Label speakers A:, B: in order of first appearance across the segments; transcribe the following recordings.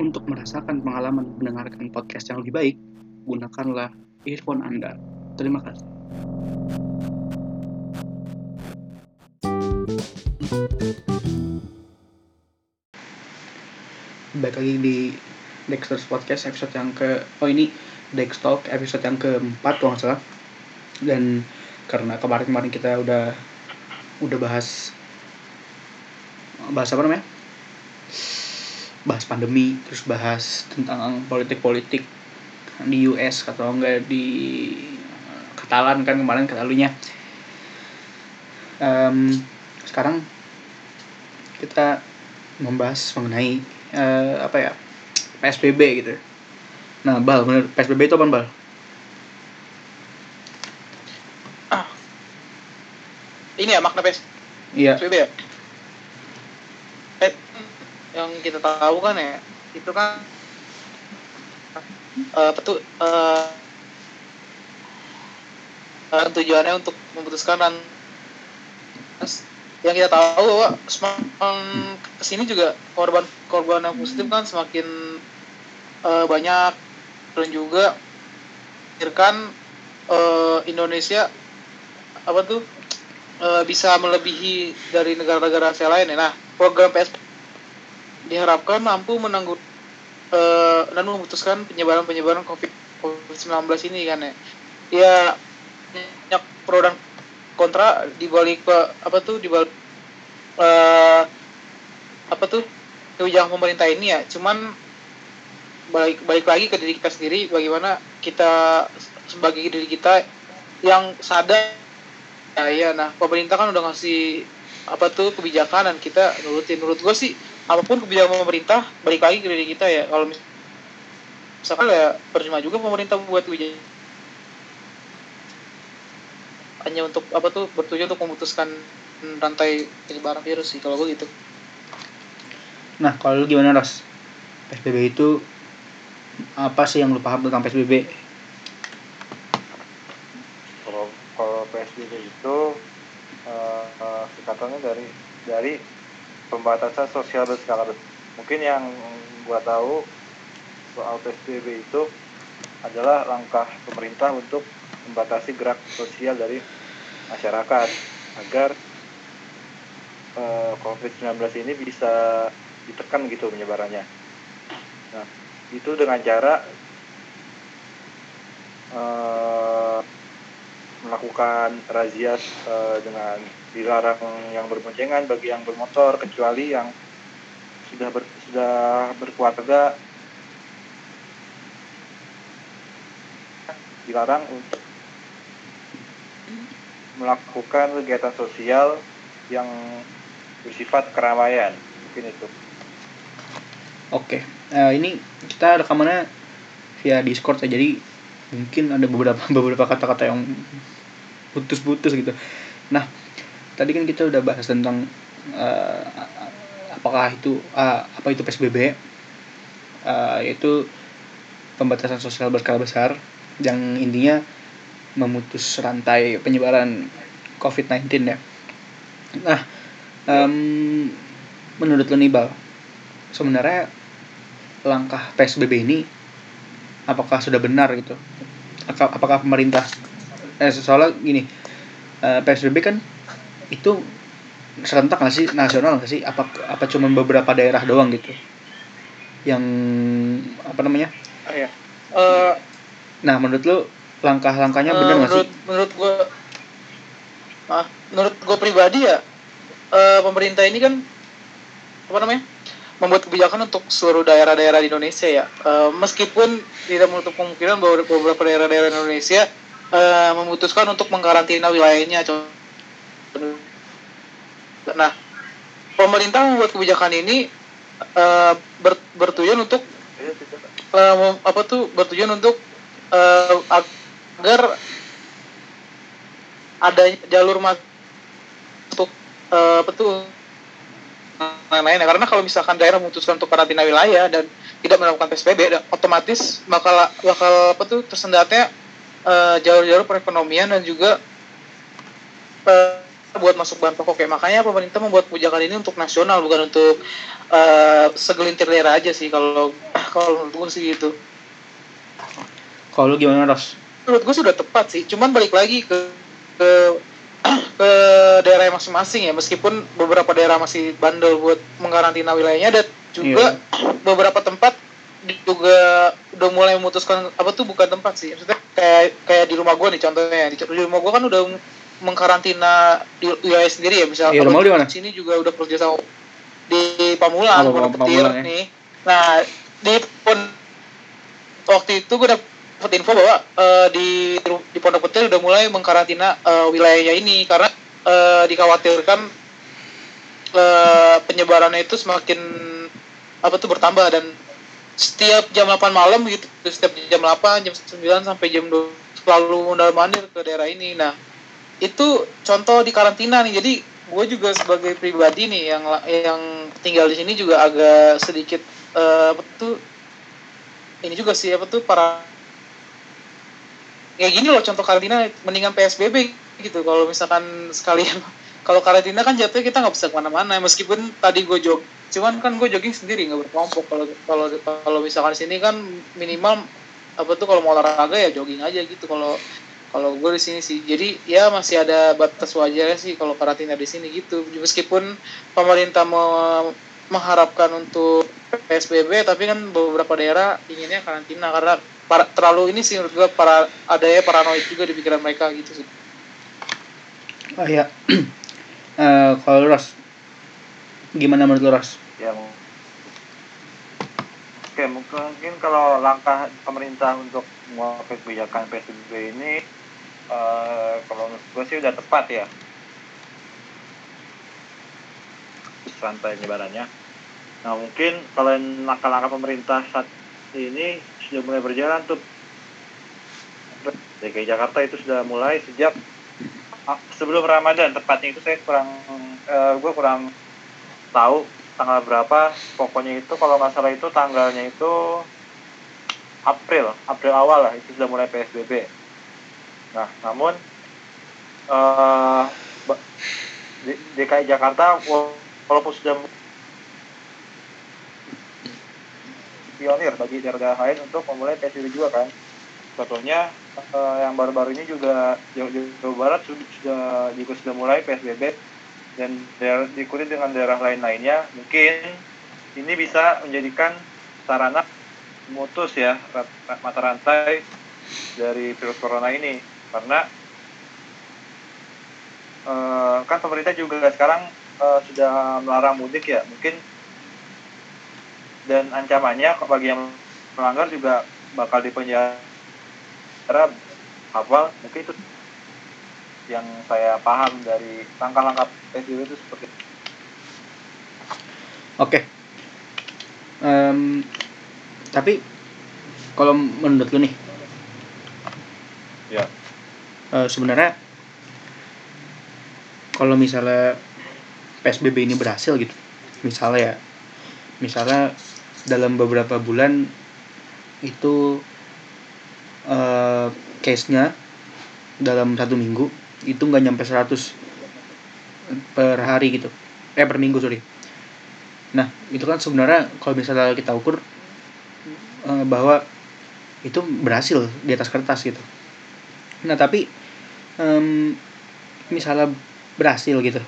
A: Untuk merasakan pengalaman mendengarkan podcast yang lebih baik, gunakanlah earphone Anda. Terima kasih. Baik lagi di Dexter's Podcast episode yang ke oh ini Dex Talk episode yang keempat kalau nggak salah dan karena kemarin-kemarin kita udah udah bahas bahas apa namanya? Bahas pandemi terus bahas tentang politik-politik di US atau enggak di Katalan kan kemarin katalunya um, sekarang kita membahas mengenai uh, apa ya PSBB gitu. Nah bal bener PSBB itu apa bal
B: ini ya makna PS
A: iya.
B: PSBB ya? Eh, yang kita tahu kan ya itu kan uh, betul uh, uh, tujuannya untuk memutuskan dan yang kita tahu bahwa semakin ke sini juga korban korban yang positif kan semakin uh, banyak. Dan juga pikirkan uh, Indonesia apa tuh uh, bisa melebihi dari negara-negara Asia lain ya. Nah, program PS diharapkan mampu menanggung uh, dan memutuskan penyebaran-penyebaran COVID-19 ini kan ya. Ya banyak pro dan kontra di balik apa tuh di balik uh, apa tuh kebijakan pemerintah ini ya cuman balik balik lagi ke diri kita sendiri bagaimana kita sebagai diri kita yang sadar ya ya nah pemerintah kan udah ngasih apa tuh kebijakan dan kita nurutin menurut gue sih apa pun kebijakan pemerintah balik lagi ke diri kita ya kalau misalkan ya percuma juga pemerintah buat kebijakan hanya untuk apa tuh bertujuan untuk memutuskan rantai penyebaran virus sih kalau gue gitu.
A: Nah, kalau lu gimana, Ras? PSBB itu apa sih yang lu paham tentang PSBB?
C: Kalau kalau PSBB itu uh, singkatannya dari dari pembatasan sosial berskala besar. Mungkin yang gua tahu soal PSBB itu adalah langkah pemerintah untuk membatasi gerak sosial dari masyarakat agar uh, COVID-19 ini bisa ditekan gitu penyebarannya. Nah, itu dengan cara uh, melakukan razia uh, dengan dilarang yang berboncengan bagi yang bermotor kecuali yang sudah ber, sudah berkeluarga dilarang untuk melakukan kegiatan sosial yang bersifat keramaian. Mungkin itu.
A: Oke. Uh, ini kita rekamannya via discord ya. Jadi mungkin ada beberapa beberapa kata-kata yang putus-putus gitu. Nah tadi kan kita udah bahas tentang uh, apakah itu uh, apa itu psbb uh, yaitu pembatasan sosial berskala besar yang intinya memutus rantai penyebaran COVID-19 ya. Nah, um, menurut lo nih Bal, sebenarnya langkah PSBB ini apakah sudah benar gitu? Apakah pemerintah eh soalnya gini, eh, PSBB kan itu serentak nggak sih nasional nggak sih? Apa apa cuma beberapa daerah doang gitu? Yang apa namanya?
B: Oh, iya. Uh,
A: nah menurut lo langkah-langkahnya uh, benar nggak
B: sih? Menurut gue, ah, menurut gue pribadi ya, uh, pemerintah ini kan apa namanya membuat kebijakan untuk seluruh daerah-daerah di Indonesia ya. Uh, meskipun tidak menutup kemungkinan bahwa beberapa daerah-daerah Indonesia uh, memutuskan untuk mengkarantina wilayahnya. Nah, pemerintah membuat kebijakan ini uh, ber, bertujuan untuk uh, apa tuh bertujuan untuk uh, agar ada jalur masuk uh, betul lain-lainnya karena kalau misalkan daerah memutuskan untuk karantina wilayah dan tidak melakukan PSBB otomatis bakal bakal apa tuh tersendatnya jalur-jalur perekonomian dan juga buat masuk bahan pokok. Ya makanya pemerintah membuat kebijakan ini untuk nasional bukan untuk eh, segelintir daerah aja sih kalau kalau menurut gue sih gitu.
A: Kalau lu gimana Ros?
B: menurut gue sudah tepat sih. Cuman balik lagi ke ke ke daerah masing-masing ya. Meskipun beberapa daerah masih bandel buat mengkarantina wilayahnya dan juga beberapa tempat juga udah mulai memutuskan apa tuh bukan tempat sih. Maksudnya kayak kayak di rumah gue nih contohnya. Di, di rumah gue kan udah mengkarantina di wilayah sendiri ya misal
A: Iya, rumah di mana?
B: sini juga udah kerja sama di Pamulang
A: Oh,
B: Pondok Petir
A: ya.
B: nih nah di pon waktu itu gue dapet info bahwa eh, di di Pondok Petir udah mulai mengkarantina eh, wilayahnya ini karena eh, dikhawatirkan eh, penyebarannya itu semakin apa tuh bertambah dan setiap jam 8 malam gitu setiap jam 8 jam 9 sampai jam 2 selalu mondar mandir ke daerah ini nah itu contoh di karantina nih. Jadi gue juga sebagai pribadi nih yang yang tinggal di sini juga agak sedikit eh, apa tuh ini juga sih apa tuh para kayak gini loh contoh karantina mendingan PSBB gitu. Kalau misalkan sekalian kalau karantina kan jatuhnya kita nggak bisa ke mana-mana. Meskipun tadi gue jog cuman kan gue jogging sendiri nggak berkelompok. Kalau kalau kalau misalkan sini kan minimal apa tuh kalau mau olahraga ya jogging aja gitu. Kalau kalau gue di sini sih jadi ya masih ada batas wajarnya sih kalau karantina di sini gitu meskipun pemerintah mau mengharapkan untuk PSBB tapi kan beberapa daerah inginnya karantina karena para, terlalu ini sih menurut gue para ada ya paranoid juga di pikiran mereka gitu sih
A: Oh iya. Eh, kalau lu, Ros, gimana menurut lu, Ros?
C: ya mau- oke mungkin kalau langkah pemerintah untuk menguapkan kebijakan PSBB ini eh, kalau menurut gue sih udah tepat ya. Rantai penyebarannya. Nah mungkin kalau langkah-langkah pemerintah saat ini sudah mulai berjalan tuh. DKI Jakarta itu sudah mulai sejak ah, sebelum Ramadan. Tepatnya itu saya kurang eh, gue kurang tahu tanggal berapa. Pokoknya itu kalau nggak salah itu tanggalnya itu April April awal lah. Itu sudah mulai PSBB nah namun di- DKI Jakarta wa- walaupun sudah pionir bagi daerah lain untuk memulai PSBB juga kan. Contohnya eh, yang baru-baru ini juga Jawa, Jawa Barat sudah, juga sudah mulai PSBB dan daerah, diikuti dengan daerah lain lainnya. Mungkin ini bisa menjadikan sarana memutus ya mata rantai dari virus corona ini karena eh, kan pemerintah juga sekarang eh, sudah melarang mudik ya mungkin dan ancamannya bagi yang melanggar juga bakal dipenjara hafal mungkin itu yang saya paham dari langkah-langkah PSBB itu seperti itu.
A: Oke. Em, tapi kalau menurut lu nih,
C: Ya.
A: Eh, sebenarnya kalau misalnya PSBB ini berhasil gitu, misalnya ya, misalnya dalam beberapa bulan itu eh, case-nya dalam satu minggu itu nggak nyampe 100 per hari gitu, eh per minggu sorry. Nah, itu kan sebenarnya kalau misalnya kita ukur eh, bahwa itu berhasil di atas kertas gitu. Nah, tapi em, misalnya berhasil gitu.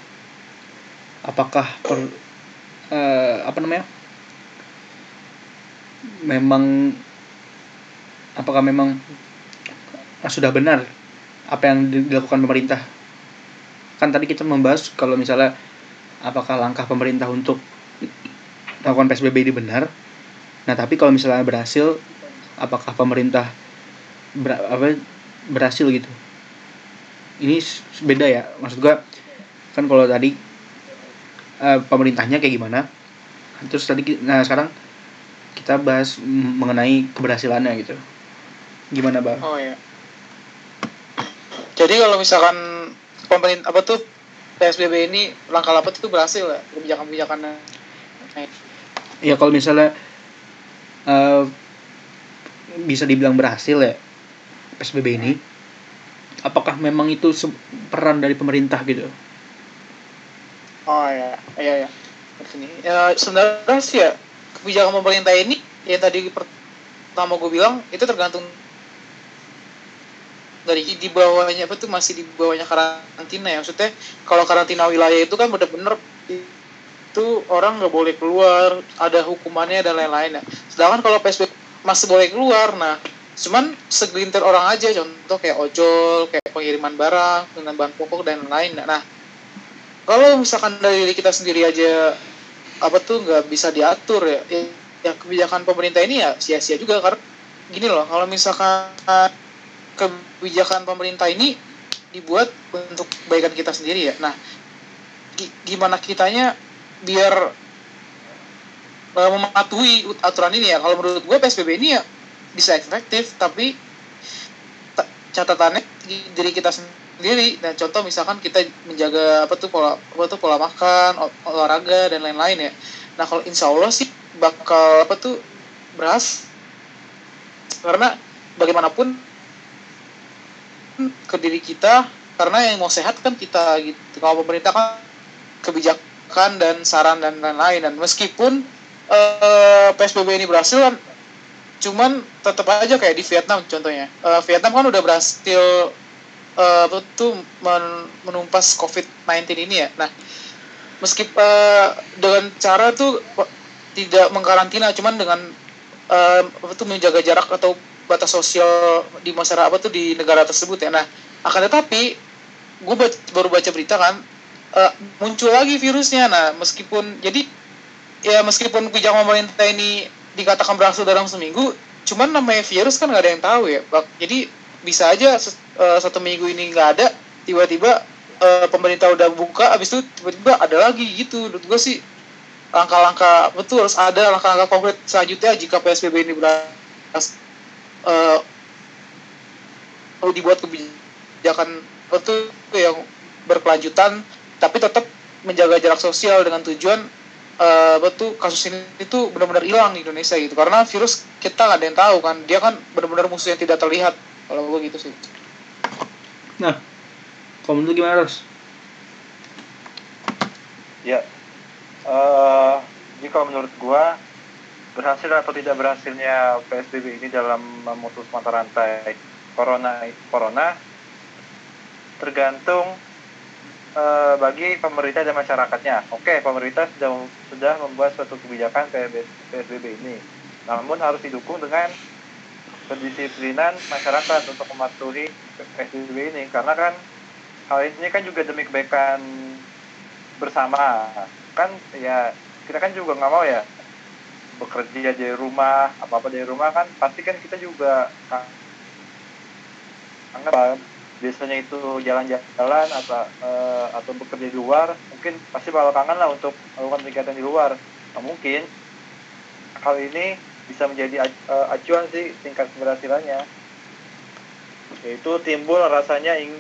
A: Apakah per eh, apa namanya? Memang apakah memang sudah benar apa yang dilakukan pemerintah? Kan tadi kita membahas kalau misalnya apakah langkah pemerintah untuk melakukan PSBB ini benar. Nah, tapi kalau misalnya berhasil, apakah pemerintah ber, apa, berhasil gitu? Ini beda ya. Maksud gua kan kalau tadi eh, pemerintahnya kayak gimana? Terus tadi nah sekarang kita bahas mengenai keberhasilannya gitu. Gimana, Bang?
B: Oh ya. Jadi kalau misalkan pemerintah apa tuh PSBB ini langkah lapet itu berhasil ya kebijakan-kebijakannya.
A: Ya kalau misalnya eh, bisa dibilang berhasil ya PSBB ini, apakah memang itu peran dari pemerintah gitu
B: Oh ya, ya. Sini. Ya, sebenarnya sih ya kebijakan pemerintah ini yang tadi pertama gue bilang itu tergantung dari di bawahnya apa tuh masih di bawahnya karantina ya maksudnya kalau karantina wilayah itu kan bener-bener itu orang nggak boleh keluar ada hukumannya dan lain-lain ya sedangkan kalau psbb masih boleh keluar nah cuman segelintir orang aja contoh kayak ojol kayak pengiriman barang dengan bahan pokok dan lain-lain nah kalau misalkan dari diri kita sendiri aja apa tuh nggak bisa diatur ya, ya kebijakan pemerintah ini ya sia-sia juga karena gini loh kalau misalkan kebijakan pemerintah ini dibuat untuk kebaikan kita sendiri ya. Nah, gimana kitanya biar uh, mematuhi aturan ini ya? Kalau menurut gue PSBB ini ya bisa efektif, tapi catatannya diri kita sendiri. Dan contoh misalkan kita menjaga apa tuh pola apa tuh pola makan, olahraga dan lain-lain ya. Nah kalau insya Allah sih bakal apa tuh beras karena bagaimanapun ke diri kita karena yang mau sehat kan kita gitu kalau pemerintah kan kebijakan dan saran dan lain-lain dan meskipun uh, eh, PSBB ini berhasil kan cuman tetap aja kayak di Vietnam contohnya uh, Vietnam kan udah berhasil uh, tuh men menumpas COVID-19 ini ya nah meskipun uh, dengan cara tuh tidak mengkarantina cuman dengan uh, tuh menjaga jarak atau batas sosial di masyarakat apa tuh di negara tersebut ya. Nah, akan tetapi gue baru baca berita kan uh, muncul lagi virusnya. Nah, meskipun jadi ya meskipun kebijakan pemerintah ini dikatakan berhasil dalam seminggu, cuman namanya virus kan nggak ada yang tahu ya. Jadi bisa aja uh, satu minggu ini nggak ada, tiba-tiba uh, pemerintah udah buka, abis itu tiba-tiba ada lagi gitu. Menurut gue sih langkah-langkah betul harus ada langkah-langkah konkret selanjutnya jika PSBB ini berhasil uh, dibuat kebijakan itu yang berkelanjutan tapi tetap menjaga jarak sosial dengan tujuan uh, betul kasus ini itu benar-benar hilang di Indonesia gitu. Karena virus kita nggak ada yang tahu kan. Dia kan benar-benar musuh yang tidak terlihat. Kalau gue gitu sih.
A: Nah kalau menurut gimana Ros?
C: ya uh, jadi kalau menurut gua berhasil atau tidak berhasilnya PSBB ini dalam memutus mata rantai corona corona tergantung e, bagi pemerintah dan masyarakatnya. Oke, pemerintah sudah sudah membuat suatu kebijakan PSBB ini, namun harus didukung dengan kedisiplinan masyarakat untuk mematuhi PSBB ini. Karena kan hal ini kan juga demi kebaikan bersama. Kan ya kita kan juga nggak mau ya bekerja dari rumah apa apa dari rumah kan pasti kan kita juga kangen biasanya itu jalan-jalan atau uh, atau bekerja di luar mungkin pasti bakal kangen lah untuk melakukan kegiatan di luar. Nah, mungkin hal ini bisa menjadi uh, acuan sih tingkat keberhasilannya. Yaitu timbul rasanya ingin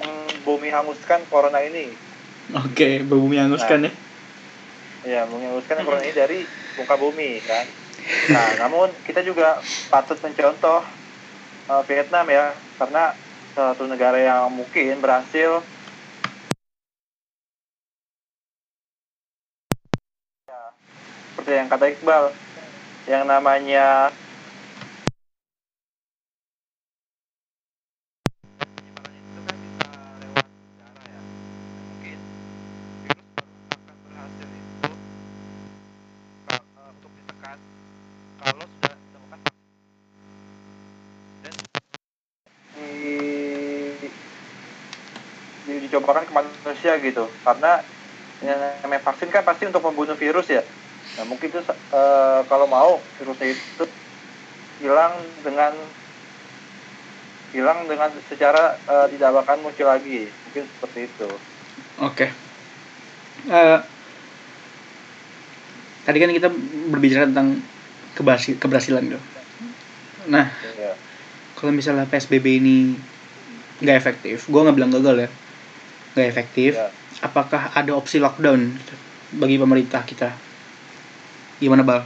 C: membumi hanguskan corona ini.
A: Oke okay, bumi hanguskan nah, ya
C: ya menguruskan corona ini dari muka bumi kan? Nah namun kita juga patut mencontoh uh, Vietnam ya karena satu negara yang mungkin berhasil. Ya, seperti yang kata Iqbal yang namanya dicobakan ke manusia gitu. Karena yang namanya vaksin kan pasti untuk membunuh virus ya. Nah mungkin itu e, kalau mau virusnya itu hilang dengan hilang dengan secara e, tidak akan muncul lagi. Mungkin seperti itu.
A: Oke. Okay. uh, eh, tadi kan kita berbicara tentang keberhasilan gitu. Nah ya. kalau misalnya psbb ini nggak efektif gue nggak bilang gagal ya nggak efektif ya. apakah ada opsi lockdown bagi pemerintah kita? Gimana bal?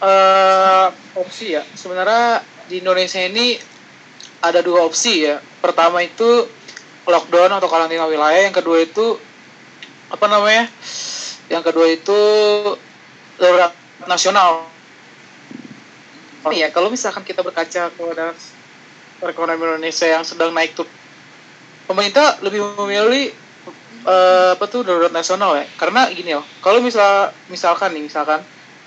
B: Uh, opsi ya. Sebenarnya di Indonesia ini ada dua opsi ya. Pertama itu lockdown atau karantina wilayah yang kedua itu apa namanya? Yang kedua itu darurat nasional. Oh iya kalau misalkan kita berkaca kepada perekonomian Indonesia yang sedang naik tuh pemerintah lebih memilih eh, apa tuh darurat nasional ya. Karena gini loh kalau misal misalkan nih misalkan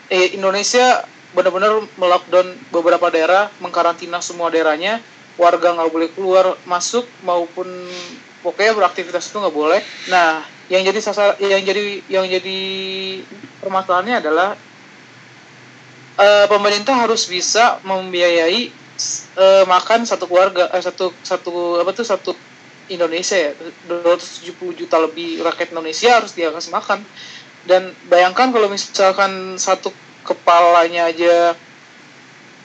B: eh, Indonesia benar-benar melockdown beberapa daerah mengkarantina semua daerahnya warga nggak boleh keluar masuk maupun pokoknya beraktivitas itu nggak boleh. Nah yang jadi sasar yang jadi yang jadi permasalahannya adalah eh, pemerintah harus bisa membiayai eh, makan satu keluarga eh, satu satu apa tuh satu Indonesia ya 270 juta lebih rakyat Indonesia harus dia kasih makan. Dan bayangkan kalau misalkan satu kepalanya aja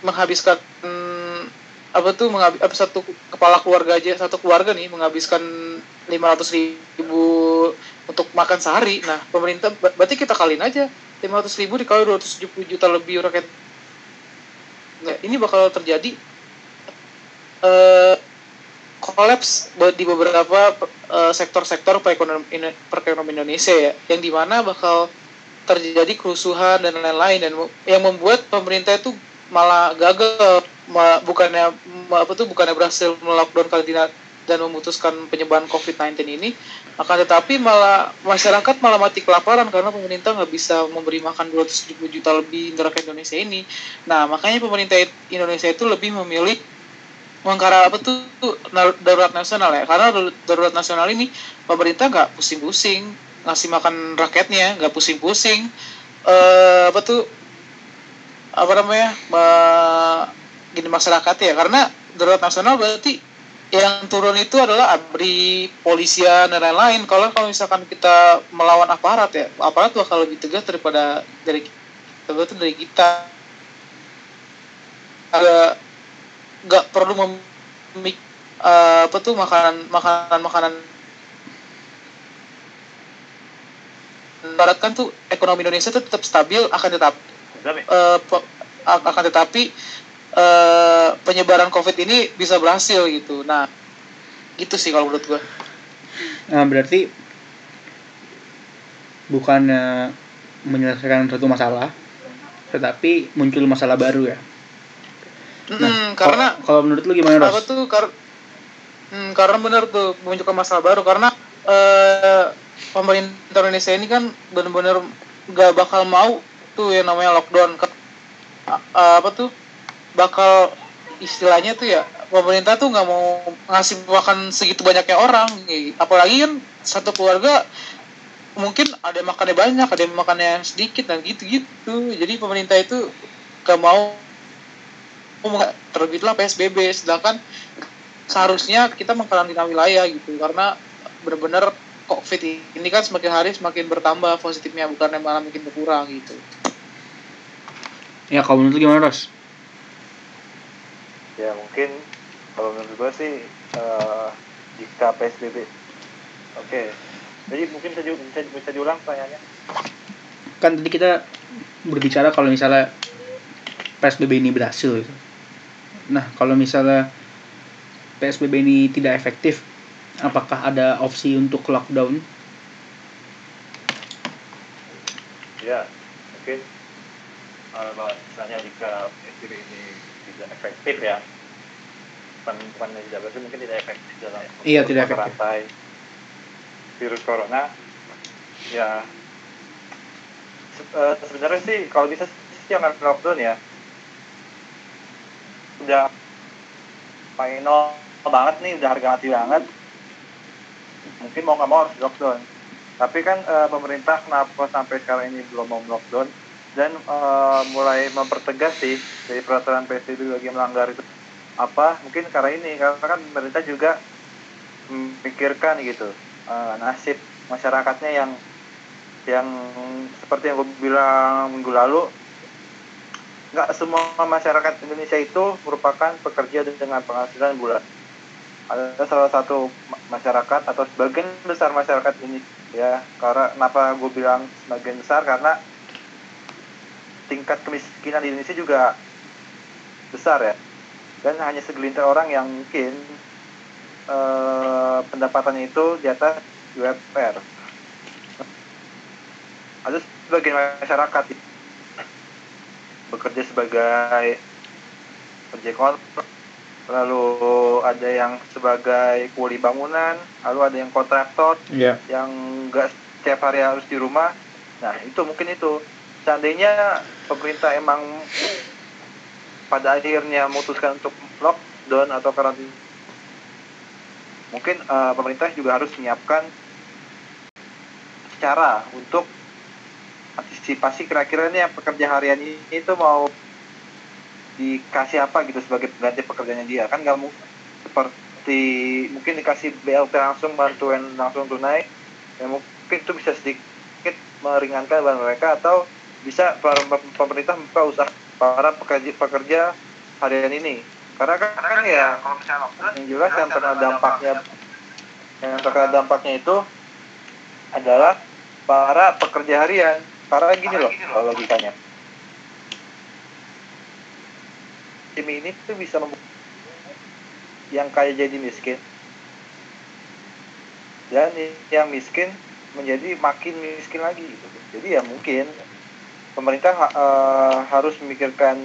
B: menghabiskan apa tuh menghabis apa satu kepala keluarga aja satu keluarga nih menghabiskan 500 ribu untuk makan sehari. Nah pemerintah ber- berarti kita kaliin aja 500 ribu dikali 270 juta lebih rakyat. Nah, ini bakal terjadi eh kolaps di beberapa eh, sektor-sektor perekonomian Indonesia ya yang di mana bakal terjadi kerusuhan dan lain-lain. Dan yang membuat pemerintah itu malah gagal bukannya apa tuh bukannya berhasil melockdown karantina dan memutuskan penyebaran COVID-19 ini akan tetapi malah masyarakat malah mati kelaparan karena pemerintah nggak bisa memberi makan 270 juta lebih rakyat Indonesia ini. Nah makanya pemerintah Indonesia itu lebih memilih mengkara apa tuh darurat nasional ya? Karena dar- darurat nasional ini pemerintah nggak pusing-pusing ngasih makan rakyatnya nggak pusing-pusing. Eh apa tuh apa namanya me- gini masyarakat ya? Karena darurat nasional berarti yang turun itu adalah abri polisian dan lain-lain. Kalau kalau misalkan kita melawan aparat ya aparat bakal lebih tegas daripada dari kita dari kita. Ada nggak perlu memik eh, apa tuh makanan makanan makanan baratkan tuh ekonomi Indonesia tuh tetap stabil akan tetap eh, a- akan tetapi eh, penyebaran COVID ini bisa berhasil gitu. Nah, gitu sih kalau menurut gua.
A: Nah, berarti bukannya menyelesaikan satu masalah, tetapi muncul masalah baru ya.
B: Mm, karena
A: kalau, menurut lu gimana,
B: apa
A: Ros?
B: tuh kar Hmm, karena benar tuh menunjukkan masalah baru karena eh, pemerintah Indonesia ini kan benar-benar nggak bakal mau tuh yang namanya lockdown Ke- apa tuh bakal istilahnya tuh ya pemerintah tuh nggak mau ngasih makan segitu banyaknya orang Gitu. apalagi kan satu keluarga mungkin ada yang makannya banyak ada yang makannya sedikit dan gitu-gitu jadi pemerintah itu gak mau- terbitlah PSBB sedangkan seharusnya kita mengkarantina wilayah gitu karena benar-benar COVID ini kan semakin hari semakin bertambah positifnya bukannya malah makin berkurang gitu.
A: Ya, kalau menurut gimana, Ros?
C: ya mungkin kalau menurut gue sih eh, jika PSBB oke jadi mungkin bisa, di- bisa, bisa diulang pertanyaannya
A: Kan tadi kita berbicara kalau misalnya PSBB ini berhasil gitu. Nah, kalau misalnya PSBB ini tidak efektif, apakah ada opsi untuk lockdown?
C: ya mungkin eh, bahwa misalnya jika PSBB ini tidak efektif ya bukan tidak berarti mungkin tidak efektif dalam
A: Iya, tidak efektif.
C: rantai virus corona ya eh, sebenarnya sih kalau bisa sih jangan lockdown ya udah final banget nih udah harga mati banget. Mungkin mau nggak mau harus lockdown. Tapi kan eh, pemerintah kenapa sampai sekarang ini belum mau lockdown? Dan eh, mulai mempertegas sih dari peraturan PSBB yang melanggar itu. Apa? Mungkin karena ini karena kan pemerintah juga memikirkan gitu eh, nasib masyarakatnya yang yang seperti yang gue bilang minggu lalu nggak semua masyarakat Indonesia itu merupakan pekerja dengan penghasilan bulan ada salah satu ma- masyarakat atau sebagian besar masyarakat ini ya karena kenapa gue bilang sebagian besar? Karena tingkat kemiskinan di Indonesia juga besar ya. Dan hanya segelintir orang yang mungkin eh, pendapatannya itu di atas UMR. Ada sebagian masyarakat bekerja sebagai ojek kontrak, lalu ada yang sebagai kuli bangunan, lalu ada yang kontraktor,
A: Iya.
C: yang enggak setiap hari harus di rumah. Nah, itu mungkin itu. Seandainya pemerintah emang pada akhirnya memutuskan untuk lockdown atau karantina, mungkin eh, pemerintah juga harus menyiapkan cara untuk antisipasi kira-kira nih yang pekerja harian ini itu mau dikasih apa gitu sebagai pengganti pekerjaannya dia? Kan nggak mungkin seperti mungkin dikasih BLT langsung bantuan langsung tunai ya mungkin itu bisa sedikit meringankan beban mereka atau bisa pem- pemerintah membuka usaha para pekerja pekerja harian ini. Karena kan, kan ya yang jelas yang terkena dampaknya yang terkena dampaknya itu adalah para pekerja harian karena gini loh kalau logikanya tim ini tuh bisa yang kaya jadi miskin dan yang miskin menjadi makin miskin lagi gitu. Jadi ya mungkin pemerintah eh, harus memikirkan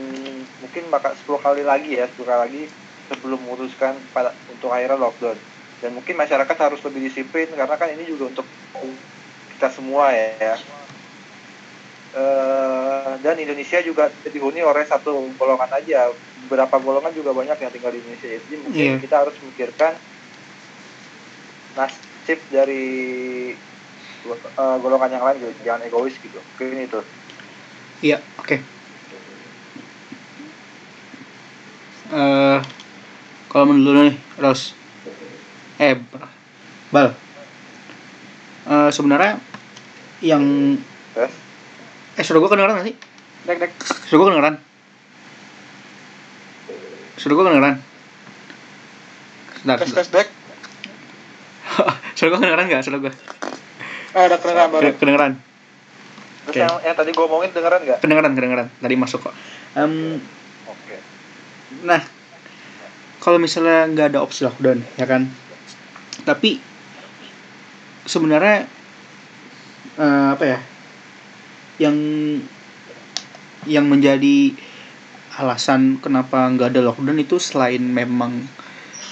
C: mungkin bakal 10 kali lagi ya, 10 kali lagi sebelum memutuskan pada untuk akhirnya lockdown. Dan mungkin masyarakat harus lebih disiplin karena kan ini juga untuk kita semua ya. ya. Eh, dan Indonesia juga dihuni oleh satu golongan aja. Beberapa golongan juga banyak yang tinggal di Indonesia. Jadi mungkin
A: Iya.
C: kita harus memikirkan nasib dari eh, golongan yang lain gitu. Jangan egois gitu. Mungkin itu.
A: Iya, oke. Eh, kalau menurut lu nih, Ros, eh, Bal, Eh, sebenarnya yang eh suara gua kedengeran gak sih?
B: Dek, dek.
A: Suara gua kedengeran? Suara gua kedengeran? Sebentar,
B: Tes, tes, dek.
A: suara gua kedengeran gak? Suara gua
B: Ah, ada kedengeran baru.
A: kedengeran?
C: Terus
A: Oke.
C: yang, yang tadi gue omongin dengeran nggak?
A: Kedengeran, kedengeran. Tadi masuk kok. Em,
C: Oke.
A: Nah, kalau misalnya nggak ada opsi lockdown, ya kan? Tapi sebenarnya eh, apa ya? Yang yang menjadi alasan kenapa nggak ada lockdown itu selain memang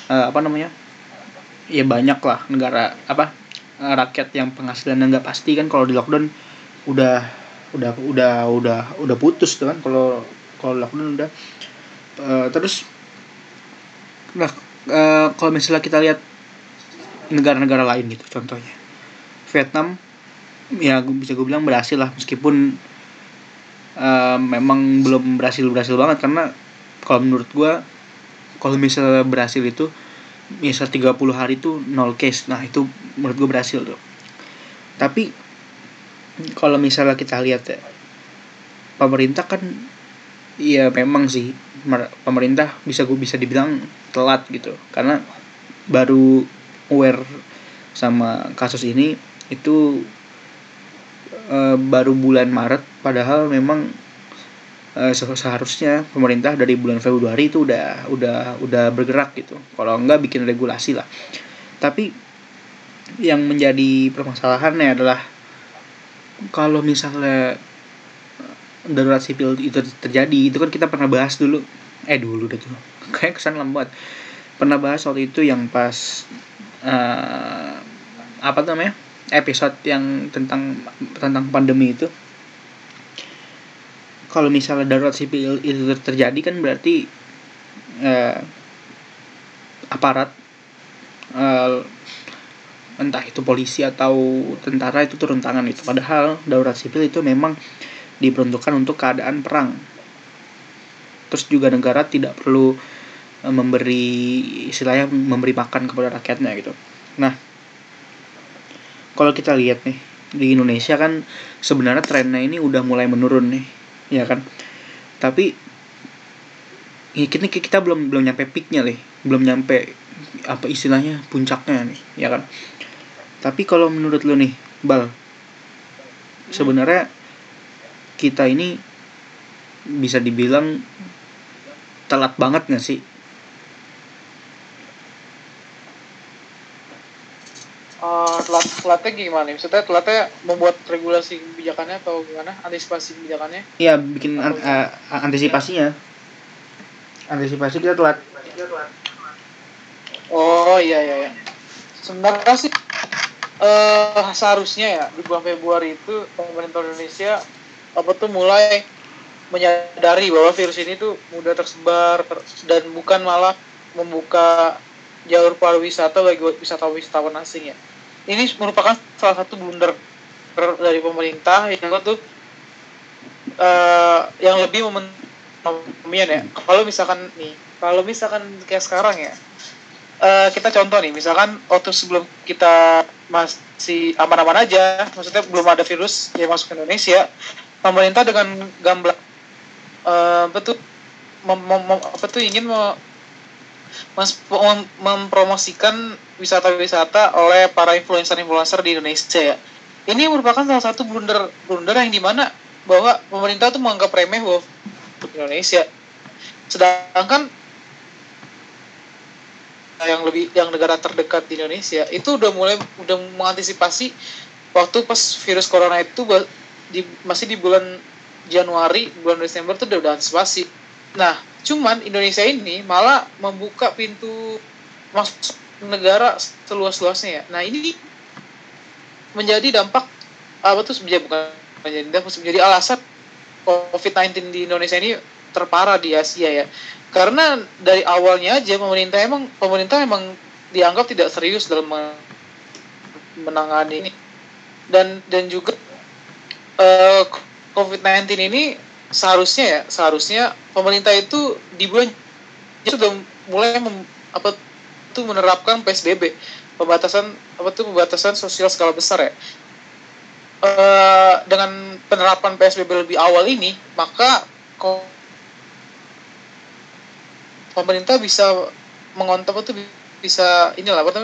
A: eh, apa namanya? Ya banyak lah negara apa eh, rakyat yang penghasilannya nggak pasti kan kalau di lockdown udah udah udah udah udah putus tuh kan kalau kalau lockdown udah Eh, terus nah eh, kalau misalnya kita lihat negara-negara lain gitu contohnya Vietnam ya bisa gue bilang berhasil lah meskipun eh, memang belum berhasil berhasil banget karena kalau menurut gue kalau misalnya berhasil itu misal 30 hari itu nol case. Nah itu menurut gue berhasil tuh. Tapi kalau misalnya kita lihat ya pemerintah kan Iya memang sih mer- pemerintah bisa gue bisa dibilang telat gitu. Karena baru aware sama kasus ini itu eh, baru bulan Maret padahal memang eh, se- seharusnya pemerintah dari bulan Februari itu udah udah udah bergerak gitu. Kalau enggak bikin regulasi lah. Tapi yang menjadi permasalahannya adalah kalau misalnya darurat sipil itu terjadi itu kan kita pernah bahas dulu. Eh dulu deh tuh. Kayak kesan lambat. Pernah bahas waktu itu yang pas eh, apa namanya episode yang tentang tentang pandemi itu kalau misalnya darurat sipil itu terjadi kan berarti eh, aparat eh, entah itu polisi atau tentara itu turun tangan itu padahal darurat sipil itu memang diperuntukkan untuk keadaan perang. Terus juga negara tidak perlu eh, memberi istilahnya memberi makan kepada rakyatnya gitu. Nah, kalau kita lihat nih di Indonesia kan sebenarnya trennya ini udah mulai menurun nih, ya kan? Tapi ini kita, kita belum belum nyampe peaknya nih, belum nyampe apa istilahnya puncaknya nih, ya kan? Tapi kalau menurut lu nih, Bal, sebenarnya kita ini bisa dibilang telat banget gak sih?
B: Uh, telat telatnya gimana? Maksudnya telatnya membuat regulasi kebijakannya atau gimana? Antisipasi kebijakannya?
A: Iya, bikin an- eh, antisipasinya. Antisipasi kita telat.
B: Oh iya iya. iya. Sebenarnya sih eh seharusnya ya di bulan Februari itu pemerintah Indonesia apa tuh mulai menyadari bahwa virus ini tuh mudah tersebar ter- dan bukan malah membuka jalur pariwisata bagi wisatawan-wisatawan asing ya. Ini merupakan salah satu blunder dari pemerintah yang tuh eh yang lebih memen pemian ya. Kalau misalkan nih, kalau misalkan kayak sekarang ya, eh, kita contoh nih, misalkan waktu sebelum kita masih aman-aman aja, maksudnya belum ada virus yang masuk ke Indonesia, pemerintah dengan gamblang eh, apa tuh mem- mem- apa tuh ingin mem- mempromosikan wisata-wisata oleh para influencer-influencer di Indonesia ya. Ini merupakan salah satu blunder blunder yang di mana bahwa pemerintah tuh menganggap remeh bahwa Indonesia. Sedangkan yang lebih yang negara terdekat di Indonesia itu udah mulai udah mengantisipasi waktu pas virus corona itu di, masih di bulan Januari bulan Desember tuh udah udah antisipasi. Nah, cuman Indonesia ini malah membuka pintu masuk negara seluas-luasnya ya. Nah, ini menjadi dampak apa tuh menjadi bukan menjadi dampak menjadi alasan COVID-19 di Indonesia ini terparah di Asia ya. Karena dari awalnya aja pemerintah emang pemerintah emang dianggap tidak serius dalam me- menangani ini. Dan dan juga eh, COVID-19 ini seharusnya ya, seharusnya pemerintah itu di bulan sudah mulai mem- apa tuh menerapkan PSBB, pembatasan apa tuh pembatasan sosial skala besar ya. Eh, dengan penerapan PSBB lebih awal ini, maka pemerintah bisa mengontrol itu bisa inilah apa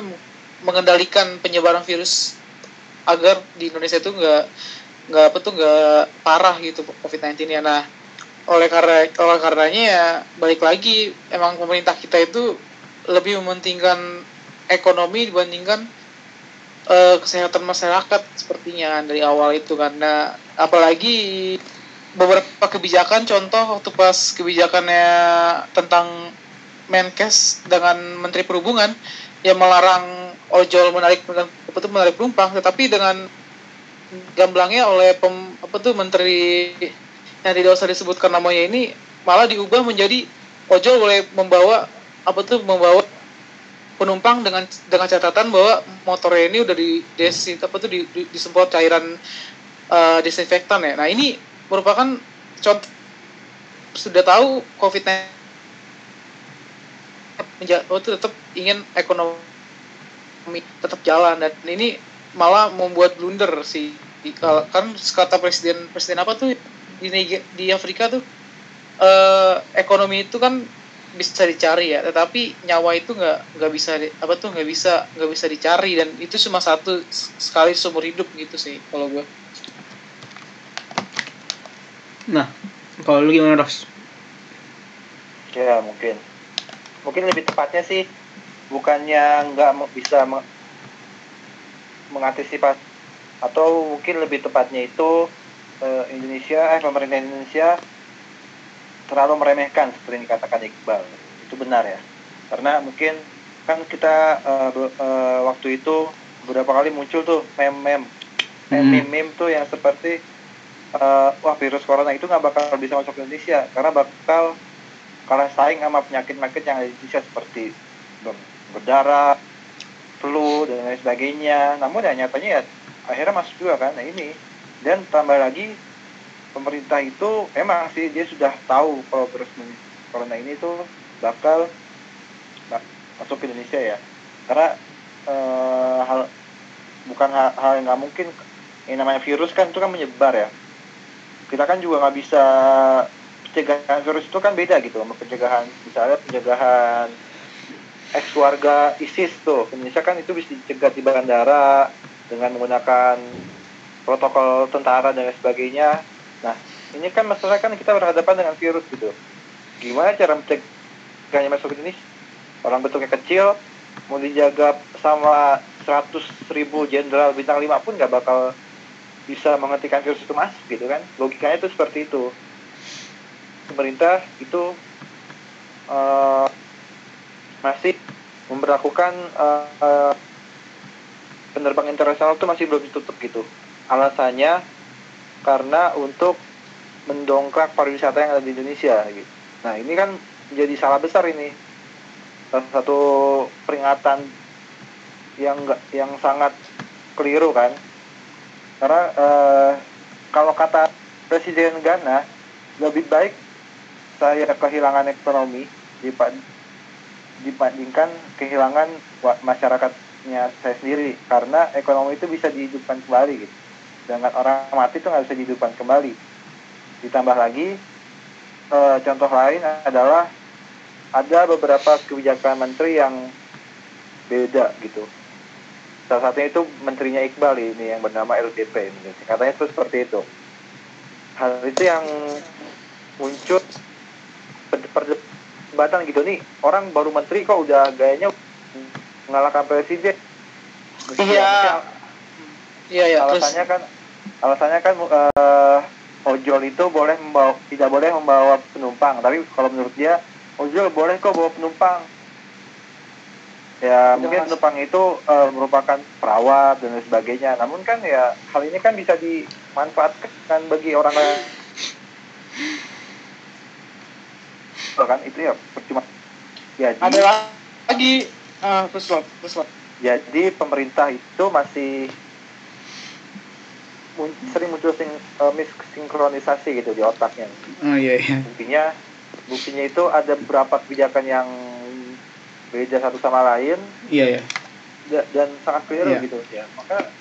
B: mengendalikan penyebaran virus agar di Indonesia itu nggak nggak apa tuh nggak parah gitu COVID-19 ya. Nah, oleh karena oleh karenanya ya balik lagi emang pemerintah kita itu lebih mementingkan ekonomi dibandingkan eh, kesehatan masyarakat sepertinya dari awal itu karena apalagi beberapa kebijakan contoh waktu pas kebijakannya tentang Menkes dengan Menteri Perhubungan yang melarang ojol menarik menarik penumpang tetapi dengan gamblangnya oleh pem, apa tuh menteri yang tidak usah disebutkan namanya ini malah diubah menjadi ojol boleh membawa apa tuh membawa penumpang dengan dengan catatan bahwa motornya ini udah di desi apa tuh di, di- disemprot cairan eh, desinfektan ya. Nah ini merupakan contoh sudah tahu COVID-19 menja- oh, tetap ingin ekonomi tetap jalan dan ini malah membuat blunder kalau- kan kata presiden presiden apa tuh di di Afrika tuh eh, ekonomi itu kan bisa dicari ya tetapi nyawa itu nggak nggak bisa di- apa tuh nggak bisa nggak bisa dicari dan itu cuma satu sekali seumur hidup gitu sih kalau gue
A: Nah, kalau lu gimana, Ros?
C: Ya mungkin. Mungkin lebih tepatnya sih bukannya nggak mau- bisa mengantisipasi atau mungkin lebih tepatnya itu eh, Indonesia eh pemerintah Indonesia terlalu meremehkan seperti yang dikatakan Iqbal. Itu benar ya. Karena mungkin kan kita eh, eh, waktu itu beberapa kali muncul tuh meme-meme.
A: Hmm.
C: meme-meme tuh yang seperti eh, wah virus corona itu nggak bakal bisa masuk ke Indonesia karena bakal kalah saing sama penyakit-penyakit yang ada di Indonesia seperti ber- berdarah, flu dan lain sebagainya. Namun ya nyatanya ya akhirnya masuk juga kan. Nah ini dan tambah lagi pemerintah itu emang sih dia sudah tahu kalau virus corona ini tuh bakal ma- masuk ke Indonesia ya. Karena eh, hal bukan hal, hal yang nggak mungkin yang namanya virus kan itu kan menyebar ya. Kita kan juga nggak bisa pencegahan virus itu kan beda gitu sama pencegahan misalnya pencegahan ex keluarga ISIS tuh. Indonesia kan itu bisa dicegah di bandara dengan menggunakan protokol tentara dan lain sebagainya. Nah ini kan masalah kan kita berhadapan dengan virus gitu. Gimana cara mencegahnya masuk ke orang bentuknya kecil mau dijaga sama 100 ribu jenderal bintang 5 pun nggak bakal bisa menghentikan virus itu masuk gitu kan? Logikanya itu seperti itu. Pemerintah itu uh, masih memperlakukan uh, uh, penerbang internasional itu masih belum ditutup gitu. Alasannya karena untuk mendongkrak pariwisata yang ada di Indonesia gitu. Nah ini kan menjadi salah besar ini. Salah satu peringatan yang yang sangat keliru kan. Karena uh, kalau kata Presiden Ghana lebih baik saya kehilangan ekonomi dibandingkan kehilangan masyarakatnya saya sendiri. Karena ekonomi itu bisa dihidupkan kembali gitu. Dengan orang mati itu nggak bisa dihidupkan kembali. Ditambah lagi e, contoh lain adalah ada beberapa kebijakan menteri yang beda gitu. Salah satunya itu menterinya Iqbal ini yang bernama LDP katanya itu seperti itu. Hal itu yang muncul perdebatan gitu. Nih orang baru menteri kok udah gayanya mengalahkan presiden.
B: Iya.
C: iya iya alasannya terus... kan alasannya kan uh, ojol itu boleh membawa tidak boleh membawa penumpang. Tapi kalau menurut dia ojol boleh kok bawa penumpang. Ya Udah mungkin penumpang itu uh, merupakan perawat dan lain sebagainya. Namun kan ya hal ini kan bisa dimanfaatkan bagi orang lain kan? Itu ya percuma.
B: Jadi ada lagi. Uh, pesulap pesulap
C: jadi pemerintah itu masih mun sering muncul sing, uh, missinkronisasi gitu di otaknya.
A: Oh iya iya.
C: Buktinya buktinya itu ada beberapa kebijakan yang beda satu sama lain.
A: Iya iya.
C: Dan sangat keliru iya. gitu. Ya maka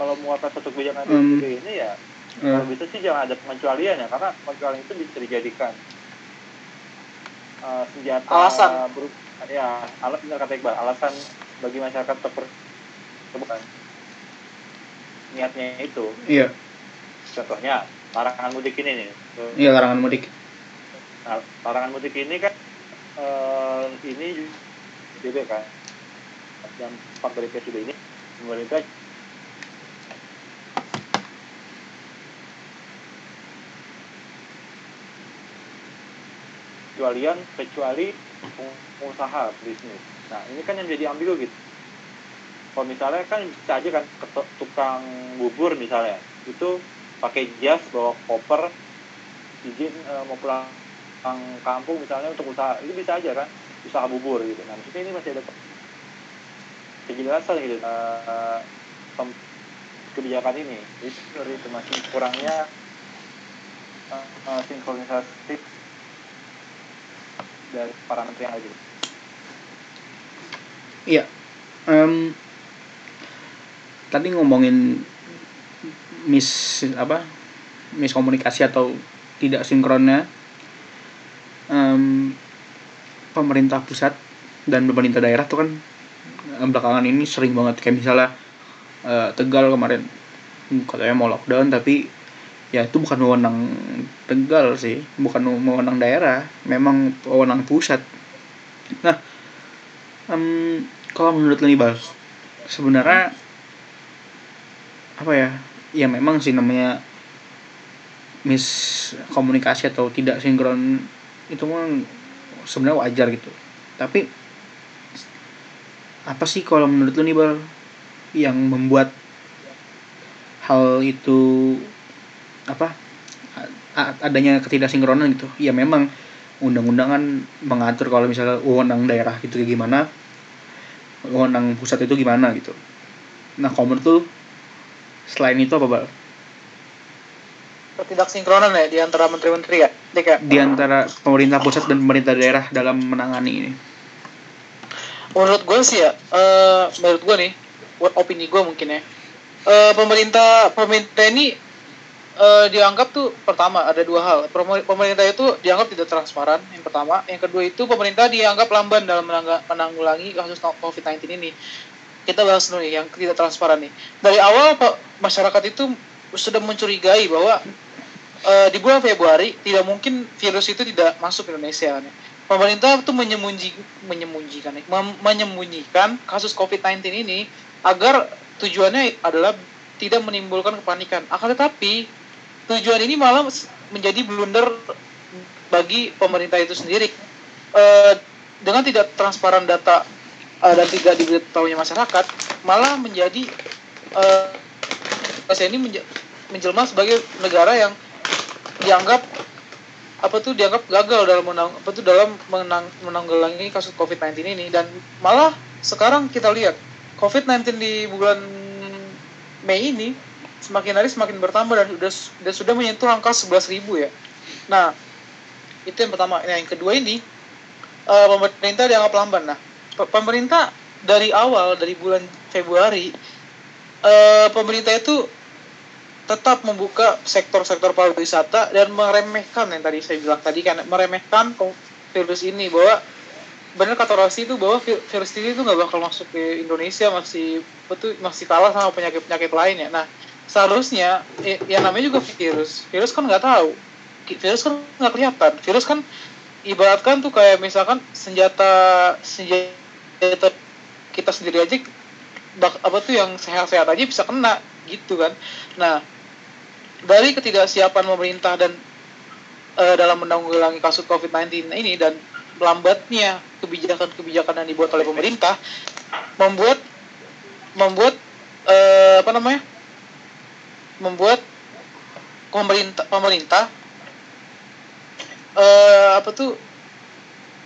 C: kalau muatan satu kebijakan um, ini ya uh. kalau bisa sih jangan ada pengecualian ya karena pengecualian itu bisa dijadikan uh, senjata
B: alasan.
C: ber, ya alat benar kata Iqbal alasan bagi masyarakat terper bukan. Niatnya itu.
A: Iya.
C: Contohnya larangan mudik ini nih.
A: Iya larangan mudik.
C: Nah, larangan mudik ini kan uh, ini juga kan dan pak dari PSBB ini pemerintah kecualian kecuali pengusaha bisnis. Nah ini kan yang jadi ambil gitu. Kalau misalnya kan bisa aja kan tukang bubur misalnya itu pakai jas bawa koper izin e, mau pulang kampung misalnya untuk usaha itu bisa aja kan usaha bubur gitu. Nah maksudnya ini masih ada kejelasan gitu e, kebijakan ini itu dari itu masih kurangnya e, sinkronisasi dari para menteri yang ada
A: Iya. Um, tadi ngomongin mis apa miskomunikasi atau tidak sinkronnya um, pemerintah pusat dan pemerintah daerah tuh kan belakangan ini sering banget kayak misalnya uh, Tegal kemarin katanya mau lockdown tapi ya itu bukan wewenang Tegal sih. Bukan wewenang daerah. Memang wewenang pusat. Nah um, kalau menurut Lenibal sebenarnya apa ya? Ya memang sih namanya miskomunikasi atau tidak sinkron itu mah sebenarnya wajar gitu. Tapi apa sih kalau menurut lu nih bal yang membuat hal itu apa adanya ketidaksinkronan gitu. Ya memang undang-undangan mengatur kalau misalnya wewenang daerah gitu kayak gimana wewenang pusat itu gimana gitu. Nah menurut tuh selain itu apa bal?
B: Ketidaksinkronan ya di antara menteri-menteri ya?
A: Dika? di antara pemerintah pusat dan pemerintah daerah dalam menangani ini.
B: Menurut gue sih ya uh, menurut gue nih buat opini gue mungkin ya uh, pemerintah pemerintah ini uh, dianggap tuh pertama ada dua hal. Pemerintah itu dianggap tidak transparan. Yang pertama, yang kedua itu pemerintah dianggap lamban dalam menanggulangi kasus COVID-19 ini. Kita bahas dulu nih yang tidak transparan nih. Dari awal masyarakat itu sudah mencurigai bahwa uh, di bulan Februari tidak mungkin virus itu tidak masuk ke Indonesia nih. Pemerintah itu menyembunyi, menyembunyikan, menyembunyikan kasus COVID-19 ini agar tujuannya adalah tidak menimbulkan kepanikan. Akan tetapi tujuan ini malah menjadi blunder bagi pemerintah itu sendiri. Eh, dengan tidak transparan data eh, dan tidak diberitahunya masyarakat, malah menjadi Indonesia ini menjelma sebagai negara yang dianggap apa tuh dianggap gagal dalam menang apa tuh dalam menang, menanggulangi kasus COVID-19 ini dan malah sekarang kita lihat COVID-19 di bulan Mei ini semakin hari semakin bertambah dan sudah dan sudah menyentuh angka 11.000 ya. Nah, itu yang pertama. Nah, yang kedua ini eh, pemerintah dianggap lamban. Nah, pe- pemerintah dari awal dari bulan Februari eh, pemerintah itu tetap membuka sektor-sektor pariwisata dan meremehkan yang tadi saya bilang tadi kan meremehkan virus ini bahwa benar kata Rossi itu bahwa vi- virus ini itu nggak bakal masuk ke Indonesia masih betul masih kalah sama penyakit-penyakit lainnya. Nah seharusnya i- yang namanya juga virus. Virus kan nggak tahu. Virus kan nggak kelihatan. Virus kan ibaratkan tuh kayak misalkan senjata senjata kita sendiri aja bak- apa tuh yang sehat-sehat aja bisa kena gitu kan. Nah dari ketidaksiapan pemerintah dan eh, dalam menanggulangi kasus COVID-19 ini dan lambatnya kebijakan-kebijakan yang dibuat oleh pemerintah membuat membuat eh, apa namanya membuat pemerintah pemerintah eh, apa tuh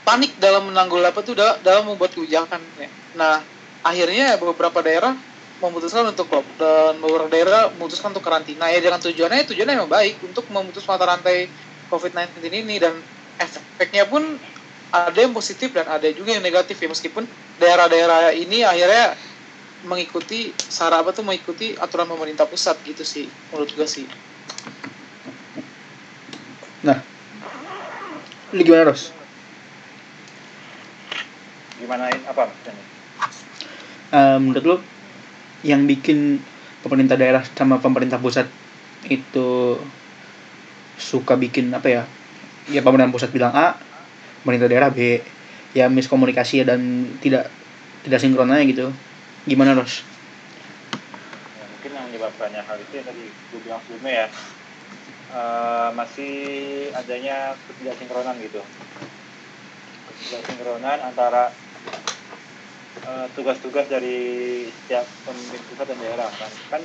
B: panik dalam menanggul apa tuh da- dalam membuat kebijakan ya. Nah akhirnya beberapa daerah memutuskan untuk lockdown, beberapa daerah memutuskan untuk karantina ya dengan tujuannya tujuannya memang baik untuk memutus mata rantai COVID-19 ini dan efeknya pun ada yang positif dan ada juga yang negatif ya meskipun daerah-daerah ini akhirnya mengikuti cara apa tuh mengikuti aturan pemerintah pusat gitu sih menurut gue sih
A: Lu gimana, Ros?
C: Gimana apa maksudnya?
A: Eh, menurut lu yang bikin pemerintah daerah sama pemerintah pusat itu suka bikin apa ya? Ya pemerintah pusat bilang A, pemerintah daerah B. Ya miskomunikasi dan tidak tidak sinkron aja gitu. Gimana, Ros?
C: Ya, mungkin yang menyebabkannya hal itu yang tadi gue bilang sebelumnya ya. Eh, masih adanya ketidaksinkronan gitu. Ketidaksinkronan antara eh, tugas-tugas dari setiap pemimpin pusat dan daerah. Kan kan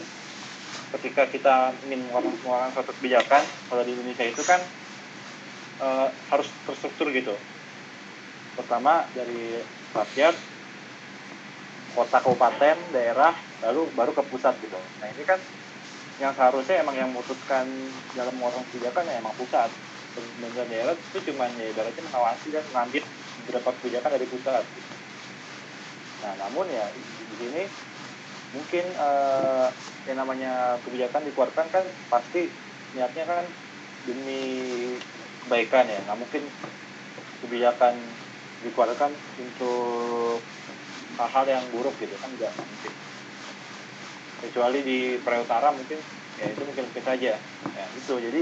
C: ketika kita ingin mengeluarkan suatu kebijakan kalau di Indonesia itu kan eh, harus terstruktur gitu. Pertama dari rakyat kota kabupaten daerah lalu baru ke pusat gitu. Nah ini kan yang seharusnya emang yang memutuskan dalam mengeluarkan kebijakan ya emang pusat. Pemerintah daerah itu cuma ya ibaratnya mengawasi dan mengambil beberapa kebijakan dari pusat. Gitu. nah namun ya di, di sini mungkin eh, yang namanya kebijakan dikeluarkan kan pasti niatnya kan demi kebaikan ya. Nggak mungkin kebijakan dikeluarkan untuk hal-hal yang buruk gitu kan nggak mungkin. Kecuali di Korea Utara mungkin ya itu mungkin mungkin saja. Ya itu. Jadi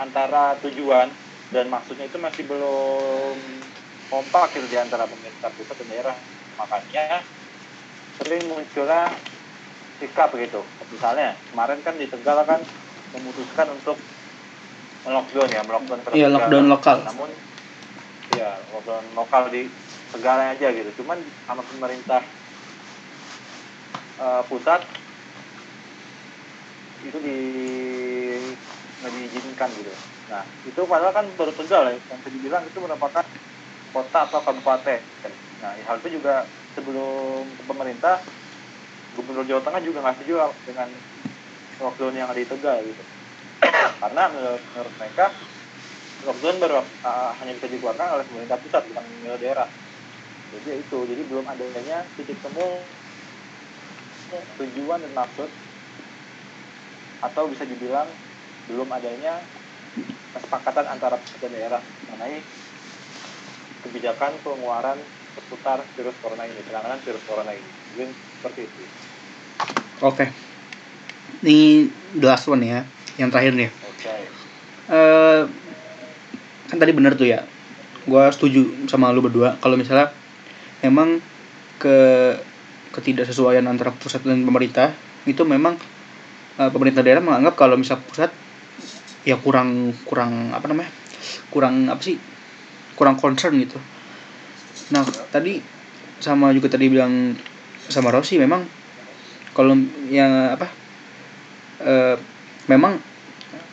C: antara tujuan dan maksudnya itu masih belum kompak gitu di antara pemerintah pusat dan daerah. Makanya sering munculnya sikap gitu misalnya kemarin kan di Tegal kan memutuskan untuk melockdown ya melockdown
A: Iya,
C: Tegal.
A: lockdown lokal.
C: namun ya lockdown lokal di Tegal aja gitu cuman sama pemerintah eh, pusat itu di nggak diizinkan gitu. Nah itu padahal kan baru Tegal ya, yang tadi bilang itu merupakan kota atau kabupaten. Nah hal itu juga sebelum pemerintah, Gubernur Jawa Tengah juga nggak setuju dengan lockdown yang ada di Tegal gitu. Karena menurut, menurut mereka lockdown baru uh, hanya bisa dikeluarkan oleh pemerintah pusat bukan daerah. Jadi itu, jadi belum adanya titik temu tujuan dan maksud atau bisa dibilang belum adanya kesepakatan antara pusat dan daerah mengenai kebijakan pengeluaran seputar virus corona ini, penanganan virus corona ini. Mungkin seperti itu.
A: Oke. Ini the last one ya, yang terakhir nih.
C: Oke.
A: eh kan tadi bener tuh ya gue setuju sama lu berdua kalau misalnya emang ke ketidaksesuaian antara pusat dan pemerintah itu memang eh, pemerintah daerah menganggap kalau misal pusat ya kurang kurang apa namanya kurang apa sih kurang concern gitu. Nah tadi sama juga tadi bilang sama Rossi memang kalau yang apa eh, memang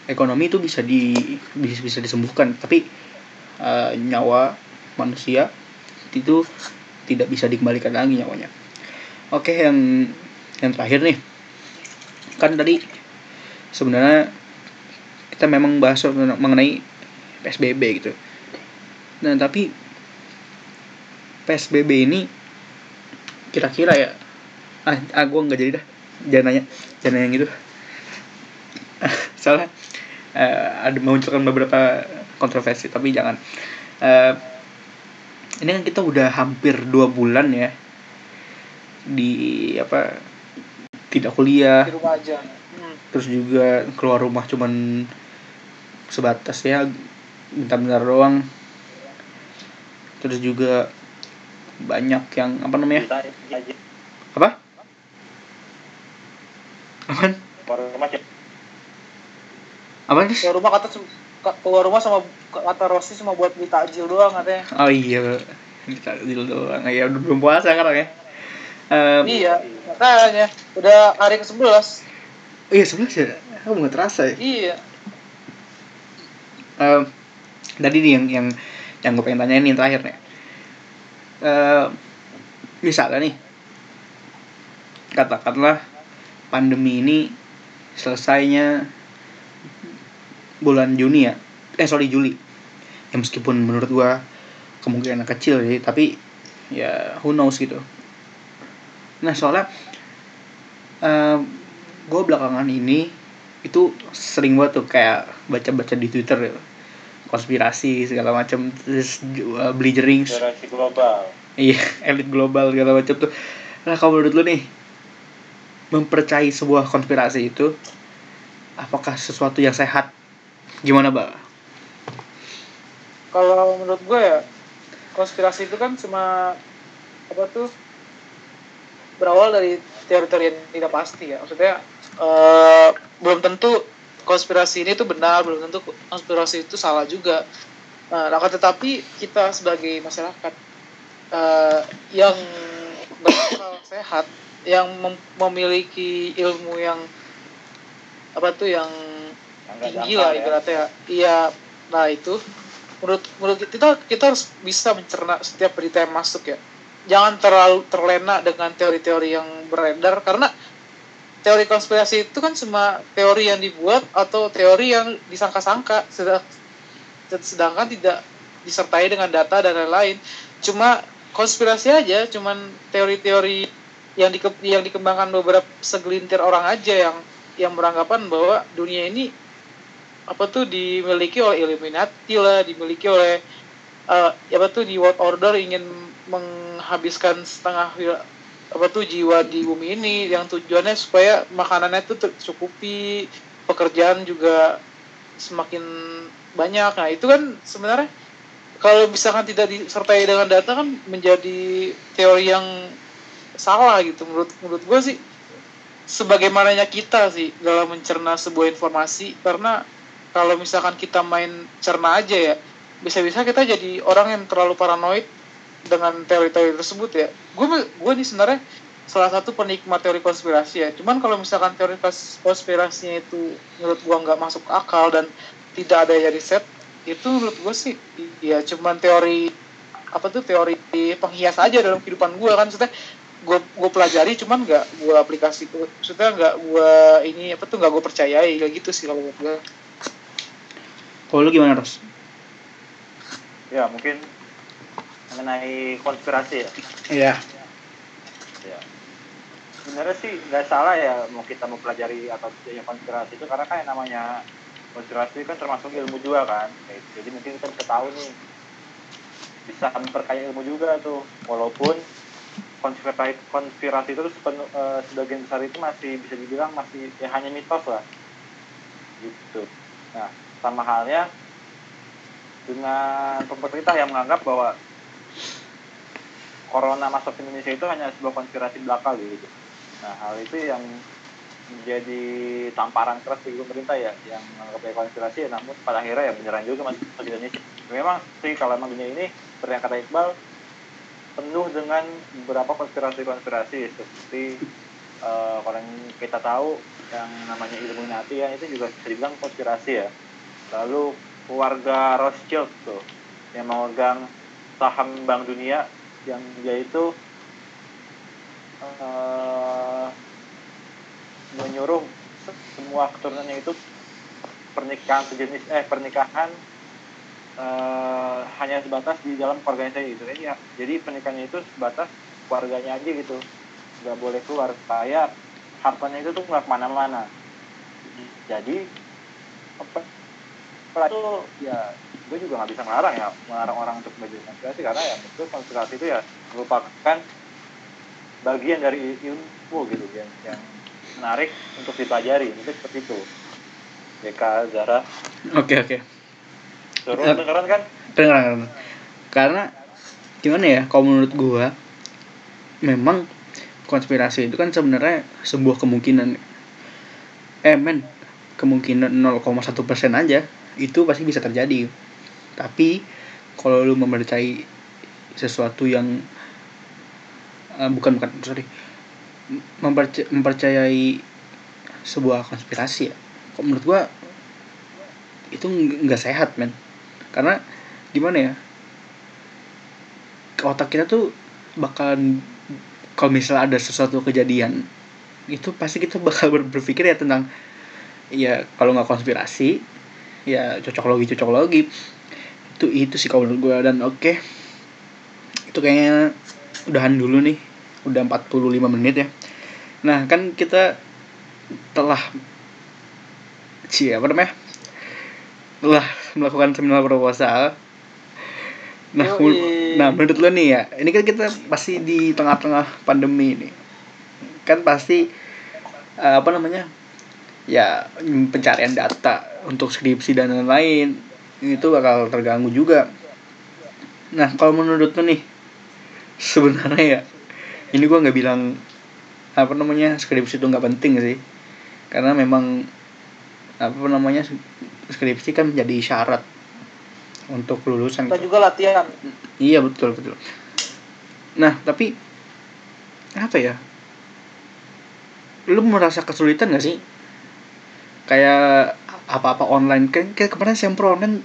A: ekonomi itu bisa di bisa, bisa disembuhkan tapi eh, nyawa manusia itu tidak bisa dikembalikan lagi nyawanya. Oke yang yang terakhir nih. Kan tadi sebenarnya kita memang bahas mengenai PSBB gitu. Nah tapi PSBB ini kira-kira ya ah, ah gue nggak jadi dah. Jangan nanya jangan nanya yang gitu soalnya eh, ada memunculkan beberapa kontroversi tapi jangan. Eh, ini kan kita udah hampir dua bulan ya di apa tidak kuliah.
B: Di rumah aja. Hmm.
A: terus juga keluar rumah cuman sebatas ya bentar-bentar doang. Terus juga banyak yang apa namanya? Apa?
C: Aja.
A: apaan sih
B: rumah kata keluar rumah sama kata Rossi cuma buat beli takjil doang katanya.
A: Oh iya kita dulu doang. Ya udah belum puasa sekarang ya. Em,
B: iya makanya. Udah hari ke 11
A: oh iya sebelas ya? Aku nggak terasa ya.
B: Iya.
A: Em, tadi nih yang yang yang gue pengen tanyain nih yang terakhir nih. Em, misalnya nih? Katakanlah pandemi ini selesainya bulan Juni ya. Eh sorry Juli. Ya meskipun menurut gua kemungkinan kecil sih tapi ya who knows gitu. Nah soalnya gue belakangan ini itu sering banget tuh kayak baca-baca di Twitter gitu. konspirasi segala macam terus uh, beli jering
C: global.
A: iya elit global segala macam tuh. Nah kalau menurut lu nih mempercayai sebuah konspirasi itu apakah sesuatu yang sehat gimana mbak?
B: Kalau menurut gue ya konspirasi itu kan cuma apa tuh berawal dari teori-teori yang tidak pasti ya. Maksudnya eh, belum tentu konspirasi ini tuh benar belum tentu konspirasi itu salah juga. Nah akan tetapi kita sebagai masyarakat eh, yang berakal sehat yang mem- memiliki ilmu yang apa tuh yang tinggi lah
C: ya.
B: ibaratnya. Iya nah itu. Menurut menurut kita kita harus bisa mencerna setiap berita yang masuk ya. Jangan terlalu terlena dengan teori-teori yang beredar karena teori konspirasi itu kan cuma teori yang dibuat atau teori yang disangka-sangka sedang- sedangkan tidak disertai dengan data dan lain-lain. Cuma konspirasi aja cuman teori-teori yang di, yang dikembangkan beberapa segelintir orang aja yang yang beranggapan bahwa dunia ini apa tuh dimiliki oleh Illuminati lah, dimiliki oleh eh ya apa tuh di World Order ingin menghabiskan setengah apa tuh jiwa di bumi ini yang tujuannya supaya makanannya tuh tercukupi, pekerjaan juga semakin banyak. Nah, itu kan sebenarnya kalau misalkan tidak disertai dengan data kan menjadi teori yang salah gitu menurut menurut gue sih sebagaimananya kita sih dalam mencerna sebuah informasi karena kalau misalkan kita main cerna aja ya bisa-bisa kita jadi orang yang terlalu paranoid dengan teori-teori tersebut ya. Gue gue nih sebenarnya salah satu penikmat teori konspirasi ya. Cuman kalau misalkan teori kons- konspirasinya itu menurut gue nggak masuk akal dan tidak ada yang riset itu menurut gue sih ya cuman teori apa tuh teori penghias aja dalam kehidupan gue kan. Maksudnya gue gue pelajari cuman nggak gue aplikasi maksudnya nggak gue ini apa tuh nggak gue percayai kayak gitu sih kalau menurut gue
A: kalau lu gimana Ros
C: Ya mungkin mengenai konspirasi ya.
A: iya
C: ya. Sebenarnya sih nggak salah ya mau kita mempelajari atau tidaknya konspirasi itu karena kan yang namanya konspirasi kan termasuk ilmu juga kan. Gitu. Jadi mungkin kita bisa tahu nih bisa memperkaya ilmu juga tuh walaupun konspirasi konspirasi itu sepen- eh, sebagian besar itu masih bisa dibilang masih ya hanya mitos lah gitu nah sama halnya dengan pemerintah yang menganggap bahwa corona masuk ke Indonesia itu hanya sebuah konspirasi belaka gitu. Nah hal itu yang menjadi tamparan keras bagi pemerintah ya yang menganggapnya konspirasi ya, namun pada akhirnya ya menyerang juga masuk ke Indonesia. Memang sih kalau emang dunia ini seperti yang kata Iqbal penuh dengan beberapa konspirasi-konspirasi seperti uh, kalau yang kita tahu yang namanya Illuminati ya itu juga bisa dibilang konspirasi ya. Lalu keluarga Rothschild tuh yang memegang saham Bank Dunia yang dia itu uh, menyuruh semua keturunannya itu pernikahan sejenis eh pernikahan uh, hanya sebatas di dalam keluarganya saja gitu ya jadi pernikahannya itu sebatas keluarganya aja gitu. Nggak boleh keluar. Supaya hartanya itu tuh nggak ke mana-mana. Jadi apa itu ya gue juga nggak bisa melarang ya melarang orang untuk belajar konspirasi karena ya itu konspirasi itu ya merupakan bagian dari ilmu gitu yang, yang menarik untuk dipelajari. Itu seperti itu. YK Zara.
A: Oke oke.
C: Suruh uh, dengeran kan?
A: dengeran karena gimana ya kalau menurut gue memang konspirasi itu kan sebenarnya sebuah kemungkinan. Eh men kemungkinan 0,1 persen aja itu pasti bisa terjadi. Tapi kalau lu mempercayai sesuatu yang uh, bukan bukan sorry mempercayai, mempercayai sebuah konspirasi ya kok menurut gua itu nggak sehat men. Karena gimana ya otak kita tuh bakalan kalau misalnya ada sesuatu kejadian itu pasti kita bakal berpikir ya tentang ya kalau nggak konspirasi ya cocok logi cocok logi. Itu itu sih kalau menurut gue dan oke okay. itu kayaknya udahan dulu nih. Udah 45 menit ya. Nah kan kita telah cie apa namanya? Telah melakukan seminar proposal nah nah menurut lo nih ya ini kan kita pasti di tengah-tengah pandemi ini kan pasti uh, apa namanya? Ya pencarian data untuk skripsi dan lain-lain itu bakal terganggu juga. Nah kalau menurut tuh nih sebenarnya ya ini gue nggak bilang apa namanya skripsi itu nggak penting sih. Karena memang apa namanya skripsi kan menjadi syarat untuk lulusan.
B: Kita juga latihan.
A: Iya betul betul. Nah tapi apa ya? Lu merasa kesulitan gak sih? Kayak apa-apa online. Kan kayak kemarin sempro online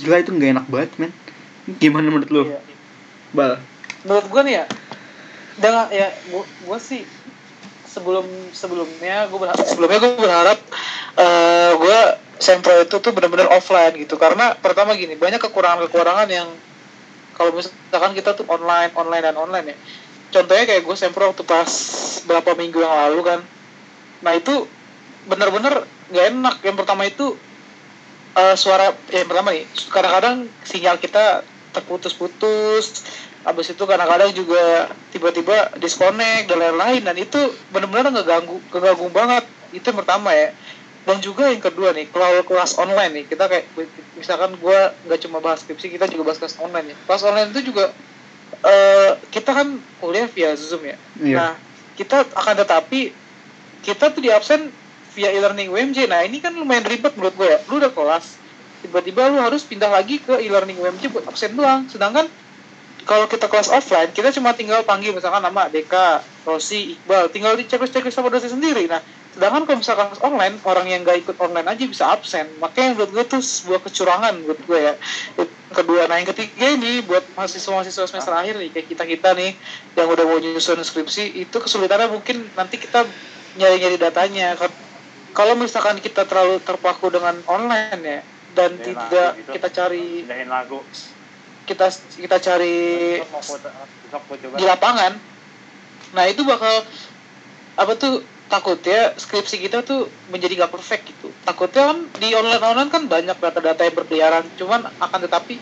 A: gila itu nggak enak banget men. Gimana menurut lu? Iya. bal.
B: Menurut gue nih ya dengan ya gua, gua sih sebelum sebelumnya gue berharap sebelumnya gue berharap uh, gue sempro itu tuh benar-benar offline gitu. Karena pertama gini banyak kekurangan-kekurangan yang kalau misalkan kita tuh online online dan online ya. Contohnya kayak gue sempro waktu pas berapa minggu yang lalu kan. Nah itu benar-benar nggak enak. Yang pertama itu uh, suara ya, yang pertama nih kadang-kadang sinyal kita terputus-putus habis itu kadang-kadang juga tiba-tiba disconnect dan lain-lain dan itu benar-benar ngeganggu ngeganggu banget. Itu yang pertama ya. Dan juga yang kedua nih kalau kelas online nih kita kayak misalkan gue nggak cuma bahas skripsi kita juga bahas kelas online ya kelas online itu juga uh, kita kan kuliah via zoom ya. Iya. nah kita akan tetapi kita tuh di absen via e-learning UMJ. Nah ini kan lumayan ribet menurut gue ya. Lu udah kelas, tiba-tiba lu harus pindah lagi ke e-learning UMJ buat absen doang. Sedangkan kalau kita kelas offline, kita cuma tinggal panggil misalkan nama Deka, Rosi, Iqbal, tinggal dicek cek sama dosen sendiri. Nah, sedangkan kalau misalkan kelas online, orang yang gak ikut online aja bisa absen. Makanya menurut gue tuh sebuah kecurangan menurut gue ya. Kedua, nah yang ketiga ini buat mahasiswa-mahasiswa semester akhir nih, kayak kita-kita nih, yang udah mau nyusun skripsi, itu kesulitannya mungkin nanti kita nyari-nyari datanya kalau misalkan kita terlalu terpaku dengan online ya dan Dahin tidak gitu. kita cari
C: lagu.
B: kita kita cari di lapangan nah itu bakal apa tuh takut ya skripsi kita tuh menjadi gak perfect gitu takutnya kan di online online kan banyak data-data yang berkeliaran cuman akan tetapi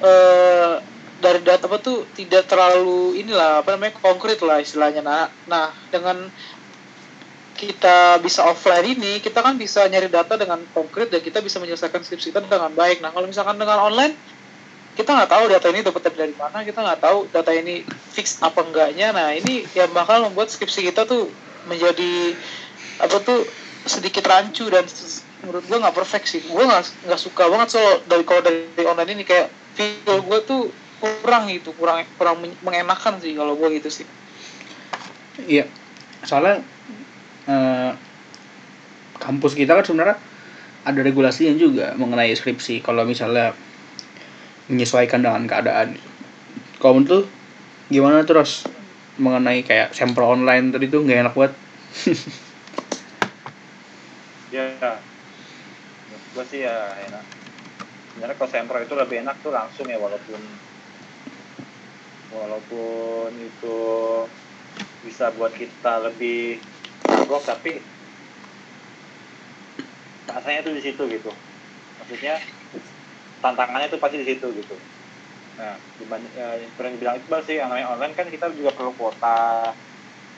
B: eh, dari data apa tuh tidak terlalu inilah apa namanya konkret lah istilahnya nah nah dengan kita bisa offline ini kita kan bisa nyari data dengan konkret dan kita bisa menyelesaikan skripsi kita dengan baik. Nah kalau misalkan dengan online kita nggak tahu data ini dapat dari mana kita nggak tahu data ini fix apa enggaknya. Nah ini yang bakal membuat skripsi kita tuh menjadi apa tuh sedikit rancu dan menurut gua nggak perfect sih. Gua nggak suka banget soal dari kalau dari online ini kayak feel gua tuh kurang gitu kurang kurang men- mengenakan sih kalau gua gitu sih.
A: Iya, soalnya eh, kampus kita kan sebenarnya ada regulasinya juga mengenai skripsi. Kalau misalnya menyesuaikan dengan keadaan. Kalau menurut gimana terus mengenai kayak sampel online tadi tuh nggak enak banget.
C: ya gue sih ya enak sebenarnya kalau sempro itu lebih enak tuh langsung ya walaupun walaupun itu bisa buat kita lebih mabok tapi rasanya tuh di situ gitu. Maksudnya tantangannya tuh pasti di situ gitu. Nah dibanding ya, yang dibilang Iqbal sih yang namanya online kan kita juga perlu kuota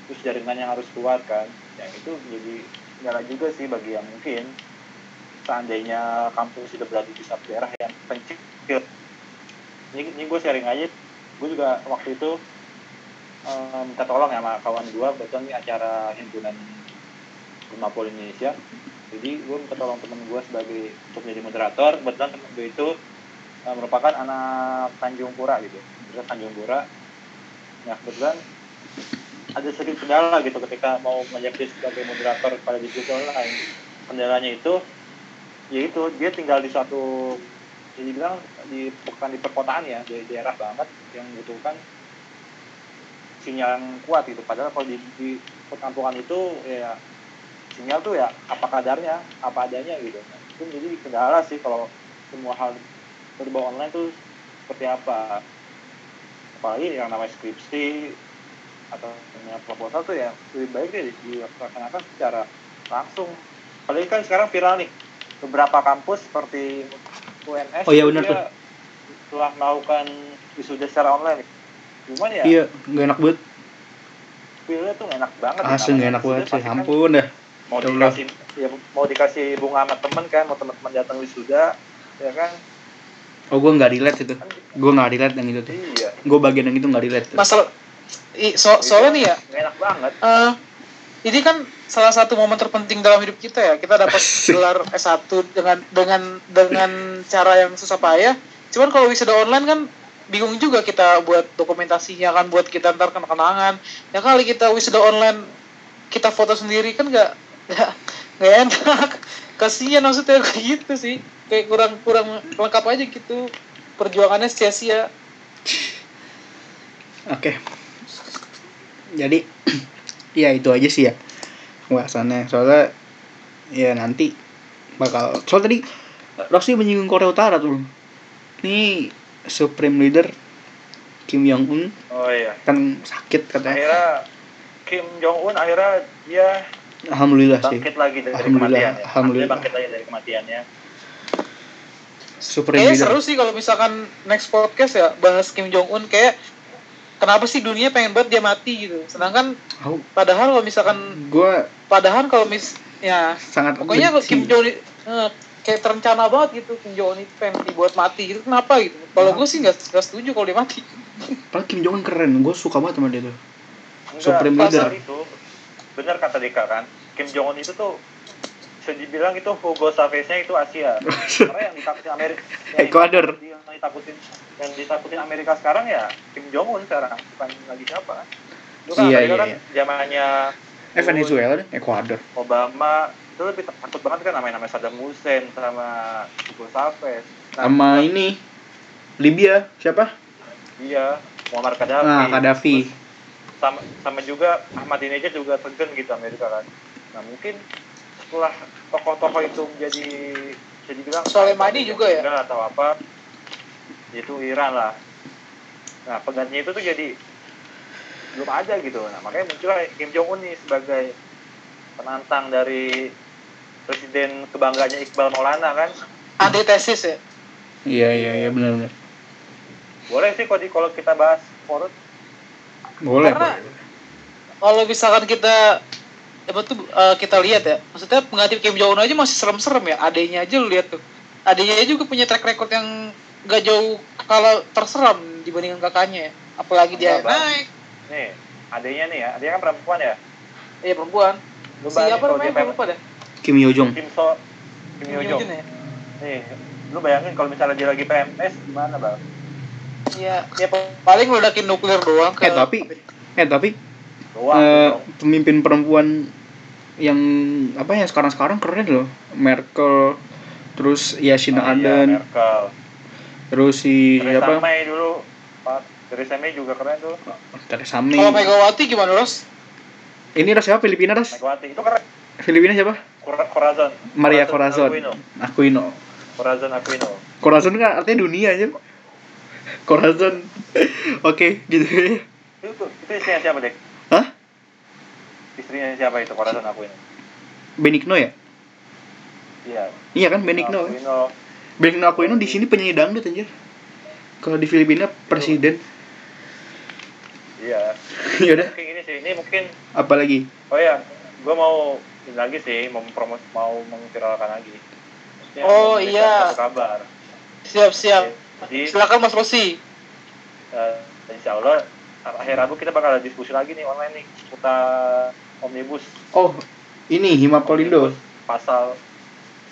C: terus jaringan yang harus kuat kan. Yang itu jadi kendala juga sih bagi yang mungkin. Seandainya kampus sudah berada di satu daerah yang pencil ini, ini gue sharing aja. Gue juga waktu itu eh, minta tolong ya sama kawan gue betul nih acara himpunan rumah pol Indonesia. Jadi gue minta tolong temen gue sebagai untuk menjadi moderator. Kebetulan temen gue itu eh, merupakan anak Tanjung Pura gitu. Universitas Tanjung Pura. Nah kebetulan ada sedikit kendala gitu ketika mau menjadi sebagai moderator pada diskusi online. Kendalanya itu yaitu dia tinggal di suatu jadi bilang di bukan di perkotaan ya di daerah banget yang membutuhkan sinyal yang kuat gitu. Padahal kalau di, di perkampungan itu ya sinyal tuh ya apa kadarnya apa adanya gitu itu menjadi kendala sih kalau semua hal berbau online tuh seperti apa apalagi yang namanya skripsi atau namanya proposal tuh ya lebih baik deh dilaksanakan secara langsung apalagi kan sekarang viral nih beberapa kampus seperti UNS
A: Oh iya, benar
C: dia telah melakukan wisuda secara online cuman ya
A: Iya, nggak enak banget.
C: feelnya tuh nggak enak banget ya,
A: Asli nggak enak banget sih.
C: kan
A: Ampun dah.
C: Mau dikasih ya mau dikasih bunga sama temen kan mau teman-teman datang wisuda ya kan
A: Oh gue nggak relate itu. Gue nggak relate yang itu tuh.
C: iya
A: Gue bagian yang itu nggak relate. Tuh.
B: masalah i- so, soalnya nih ya
C: enak banget
B: eh ini kan salah satu momen terpenting dalam hidup kita ya. Kita dapat gelar S1 dengan dengan dengan cara yang susah payah. Cuman kalau wisuda online kan bingung juga kita buat dokumentasinya kan buat kita ntar kenang-kenangan. Ya kali kita wisuda online kita foto sendiri kan nggak nggak nggak enak. Kasihan maksudnya kayak gitu sih. Kayak kurang kurang lengkap aja gitu. Perjuangannya sia-sia.
A: Oke. Jadi ya itu aja sih ya pembahasannya. Soalnya ya nanti bakal soal tadi Rossi menyinggung Korea Utara tuh. Ini Supreme Leader Kim Jong Un
C: oh iya
A: kan sakit katanya.
C: akhirnya Kim Jong Un akhirnya dia
A: Alhamdulillah sih.
C: bangkit lagi dari
A: Alhamdulillah,
C: kematian ya.
A: alhamdulillah.
C: Bangkit lagi dari kematiannya
A: Supreme
B: Kayaknya seru sih kalau misalkan next podcast ya bahas Kim Jong Un kayak kenapa sih dunia pengen banget dia mati gitu. Sedangkan
A: Oh,
B: padahal kalau misalkan
A: gue
B: padahal kalau mis ya
A: sangat
B: pokoknya
A: benci.
B: Kim Jong Un eh, kayak terencana banget gitu Kim Jong Un itu pengen dibuat mati gitu kenapa gitu. Kalau gue sih nggak setuju kalau dia mati.
A: Padahal Kim Jong Un keren. Gue suka banget sama dia tuh.
C: Enggak,
A: Supreme Leader.
C: itu benar kata Dika kan Kim Jong Un itu tuh bisa dibilang itu Hugo Chavez-nya itu Asia karena yang ditakutin Amerika yang
A: Ecuador.
C: yang ditakutin yang ditakutin Amerika sekarang ya Kim Jong Un sekarang bukan lagi siapa itu kan
A: Iya,
C: Amerika
A: iya,
C: kan
A: iya.
C: zamannya
A: Eh Venezuela deh, Ecuador.
C: Obama itu lebih takut banget kan namanya namanya Saddam Hussein sama Hugo Chavez Nah,
A: Sama ini Libya siapa?
C: iya Muammar Gaddafi
A: Nah, Gaddafi.
C: Terus sama sama juga Ahmadinejad juga tergen gitu Amerika kan nah mungkin setelah tokoh-tokoh itu menjadi bisa dibilang
B: Soleimani juga ya?
C: Iran atau apa itu Iran lah nah penggantinya itu tuh jadi belum ada gitu nah makanya muncul Kim Jong Un nih sebagai penantang dari presiden kebanggaannya Iqbal Maulana kan
B: Antitesis ya.
A: Iya iya iya benar benar.
C: boleh sih kalau di- kalau kita bahas Korut
A: Boleh.
B: Karena-
A: boleh.
B: Kalau misalkan kita apa tuh eh, kita lihat ya, maksudnya pengganti Kim Jong Un aja masih serem-serem ya. Adanya aja lu lihat tuh. Adanya aja juga punya track record yang gak jauh kalau terseram dibandingkan kakaknya ya. apalagi dia
C: Bang.
B: naik
C: nih adanya nih ya adanya kan perempuan ya
B: iya perempuan siapa namanya gue lupa deh
A: Kim Yo Jong
C: Kim So Kim Yo Jong
B: Jun ya
C: nih lu bayangin kalau misalnya dia lagi PMS gimana bang
B: iya ya paling ledakin nuklir doang ke
A: Eh, tapi- eh tapi
C: doang
A: eh,
C: dong.
A: pemimpin perempuan yang apa ya sekarang sekarang keren loh. Merkel terus Yasina
C: Oh, iya,
A: Aden
C: Merkel.
A: Terus si
C: Theresa
A: siapa
C: May dulu. Pak Theresa May juga keren tuh.
A: Theresa May.
B: Kalau Megawati gimana Ros?
A: Ini ras siapa? Filipina ras
C: Megawati itu keren.
A: Filipina siapa?
C: Cora- Corazon
A: Maria Corazon
C: Aquino.
A: Aquino.
C: Corazon Aquino.
A: Corazon kan artinya dunia aja Corazon oke gitu ya.
C: Itu itu istrinya siapa deh
A: Hah?
C: istrinya siapa itu Corazon Aquino
A: Benigno ya?
C: Iya.
A: Iya kan Benigno kan?
C: Aquino
A: Benigno Aquino di sini penyanyi dangdut anjir. Kalau di Filipina presiden.
C: Iya.
A: Ya udah
C: mungkin ini sih ini mungkin
A: apalagi
C: oh ya gue mau ini lagi sih mau promos mau mengviralkan lagi. Maksudnya
B: Oh, iya.
C: kabar.
B: Siap siap
C: jadi
B: silakan Mas Rosi.
C: Eh, insya Allah akhir Rabu kita bakal ada diskusi lagi nih online nih seputar omnibus.
A: Oh ini Himapolindo
C: pasal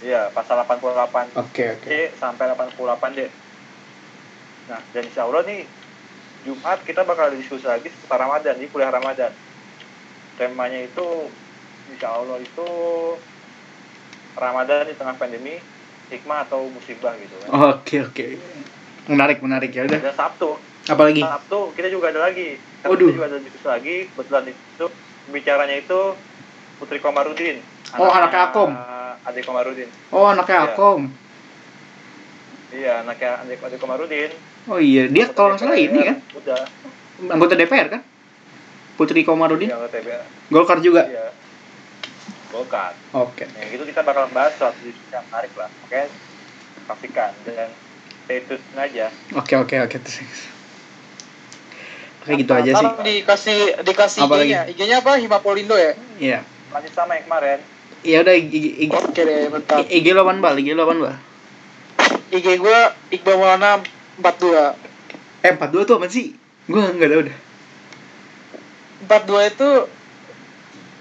C: iya pasal 88
A: oke oke.
C: C sampai 88 D nah dan insya Allah nih Jumat kita bakal ada diskusi lagi seputar Ramadan di kuliah Ramadan. Temanya itu insya Allah itu Ramadan di tengah pandemi hikmah atau musibah gitu kan.
A: Oke oke menarik menarik. Ya udah.
C: Sabtu.
A: Apalagi
C: Sabtu kita juga ada lagi. Sabtu
A: Waduh.
C: kita juga ada diskusi lagi. Kebetulan itu bicaranya itu Putri Komarudin.
A: Oh, anaknya Akom.
C: adik Komarudin.
A: Oh anaknya
C: Iya.
A: Akom
C: iya anaknya adik adik Komarudin.
A: Oh iya. Dia
C: Anggota
A: kalau nggak salah ini kan?
C: Udah.
A: Anggota DPR kan? Putri Komarudin?
C: Iya anggota DPR
A: Golkar juga?
C: Iya. Golkar.
A: Oke.
C: Nah, gitu kita bakal bahas suatu diskusi yang menarik lah. Oke, pastikan. Dan stay tune aja.
A: oke oke oke oke gitu aja sih.
B: dikasih dikasih
A: Apa
B: IG-nya. IG-nya apa? Himapolindo ya?
A: Iya.
C: Lanjut sama yang kemarin.
A: ya udah IG, IG,
B: oke deh mantap
A: IG lo bal IG lo bal
B: IG gue Iqbal Maulana 42
A: eh 42 tuh apa sih? Gue nggak tahu dah
B: 42 itu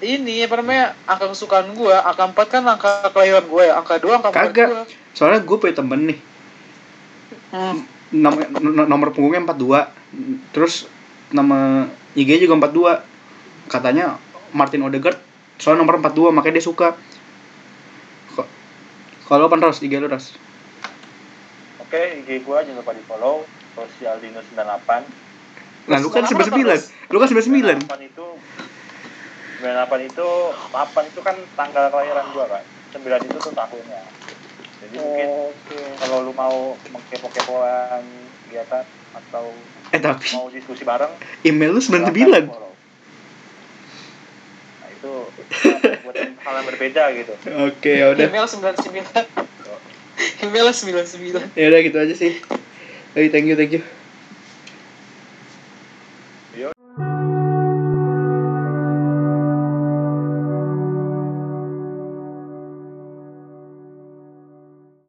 B: ini apa namanya angka kesukaan gue angka 4 kan angka kelahiran gue ya. Angka 2 angka 4
A: Kagak.
B: gue
A: soalnya gue punya temen nih. Nomor no- nomor punggungnya 42 terus nama IG juga 42 katanya Martin Odegaard soalnya nomor 42 makanya dia suka kalau apa Ros IG lu Ros
C: Oke, IG gua jangan lupa di follow. Sosial Dino 98.
A: nah lu kan
B: Nomor apa,
A: 99
B: Ros?
A: lu kan 99
C: 98 itu 98 itu 8 itu kan tanggal kelahiran gua kan. 9 itu tuh tahunnya. Jadi mungkin
B: oke.
C: kalau lu mau mengkepo-kepoan kegiatan atau
A: eh tapi
C: mau diskusi bareng
A: email lu
C: silahkan
A: 99
C: follow. Nah, itu buat hal yang berbeda gitu.
A: oke ya udah
B: email 99 email 99
A: ya udah gitu aja sih. Hey, thank you thank you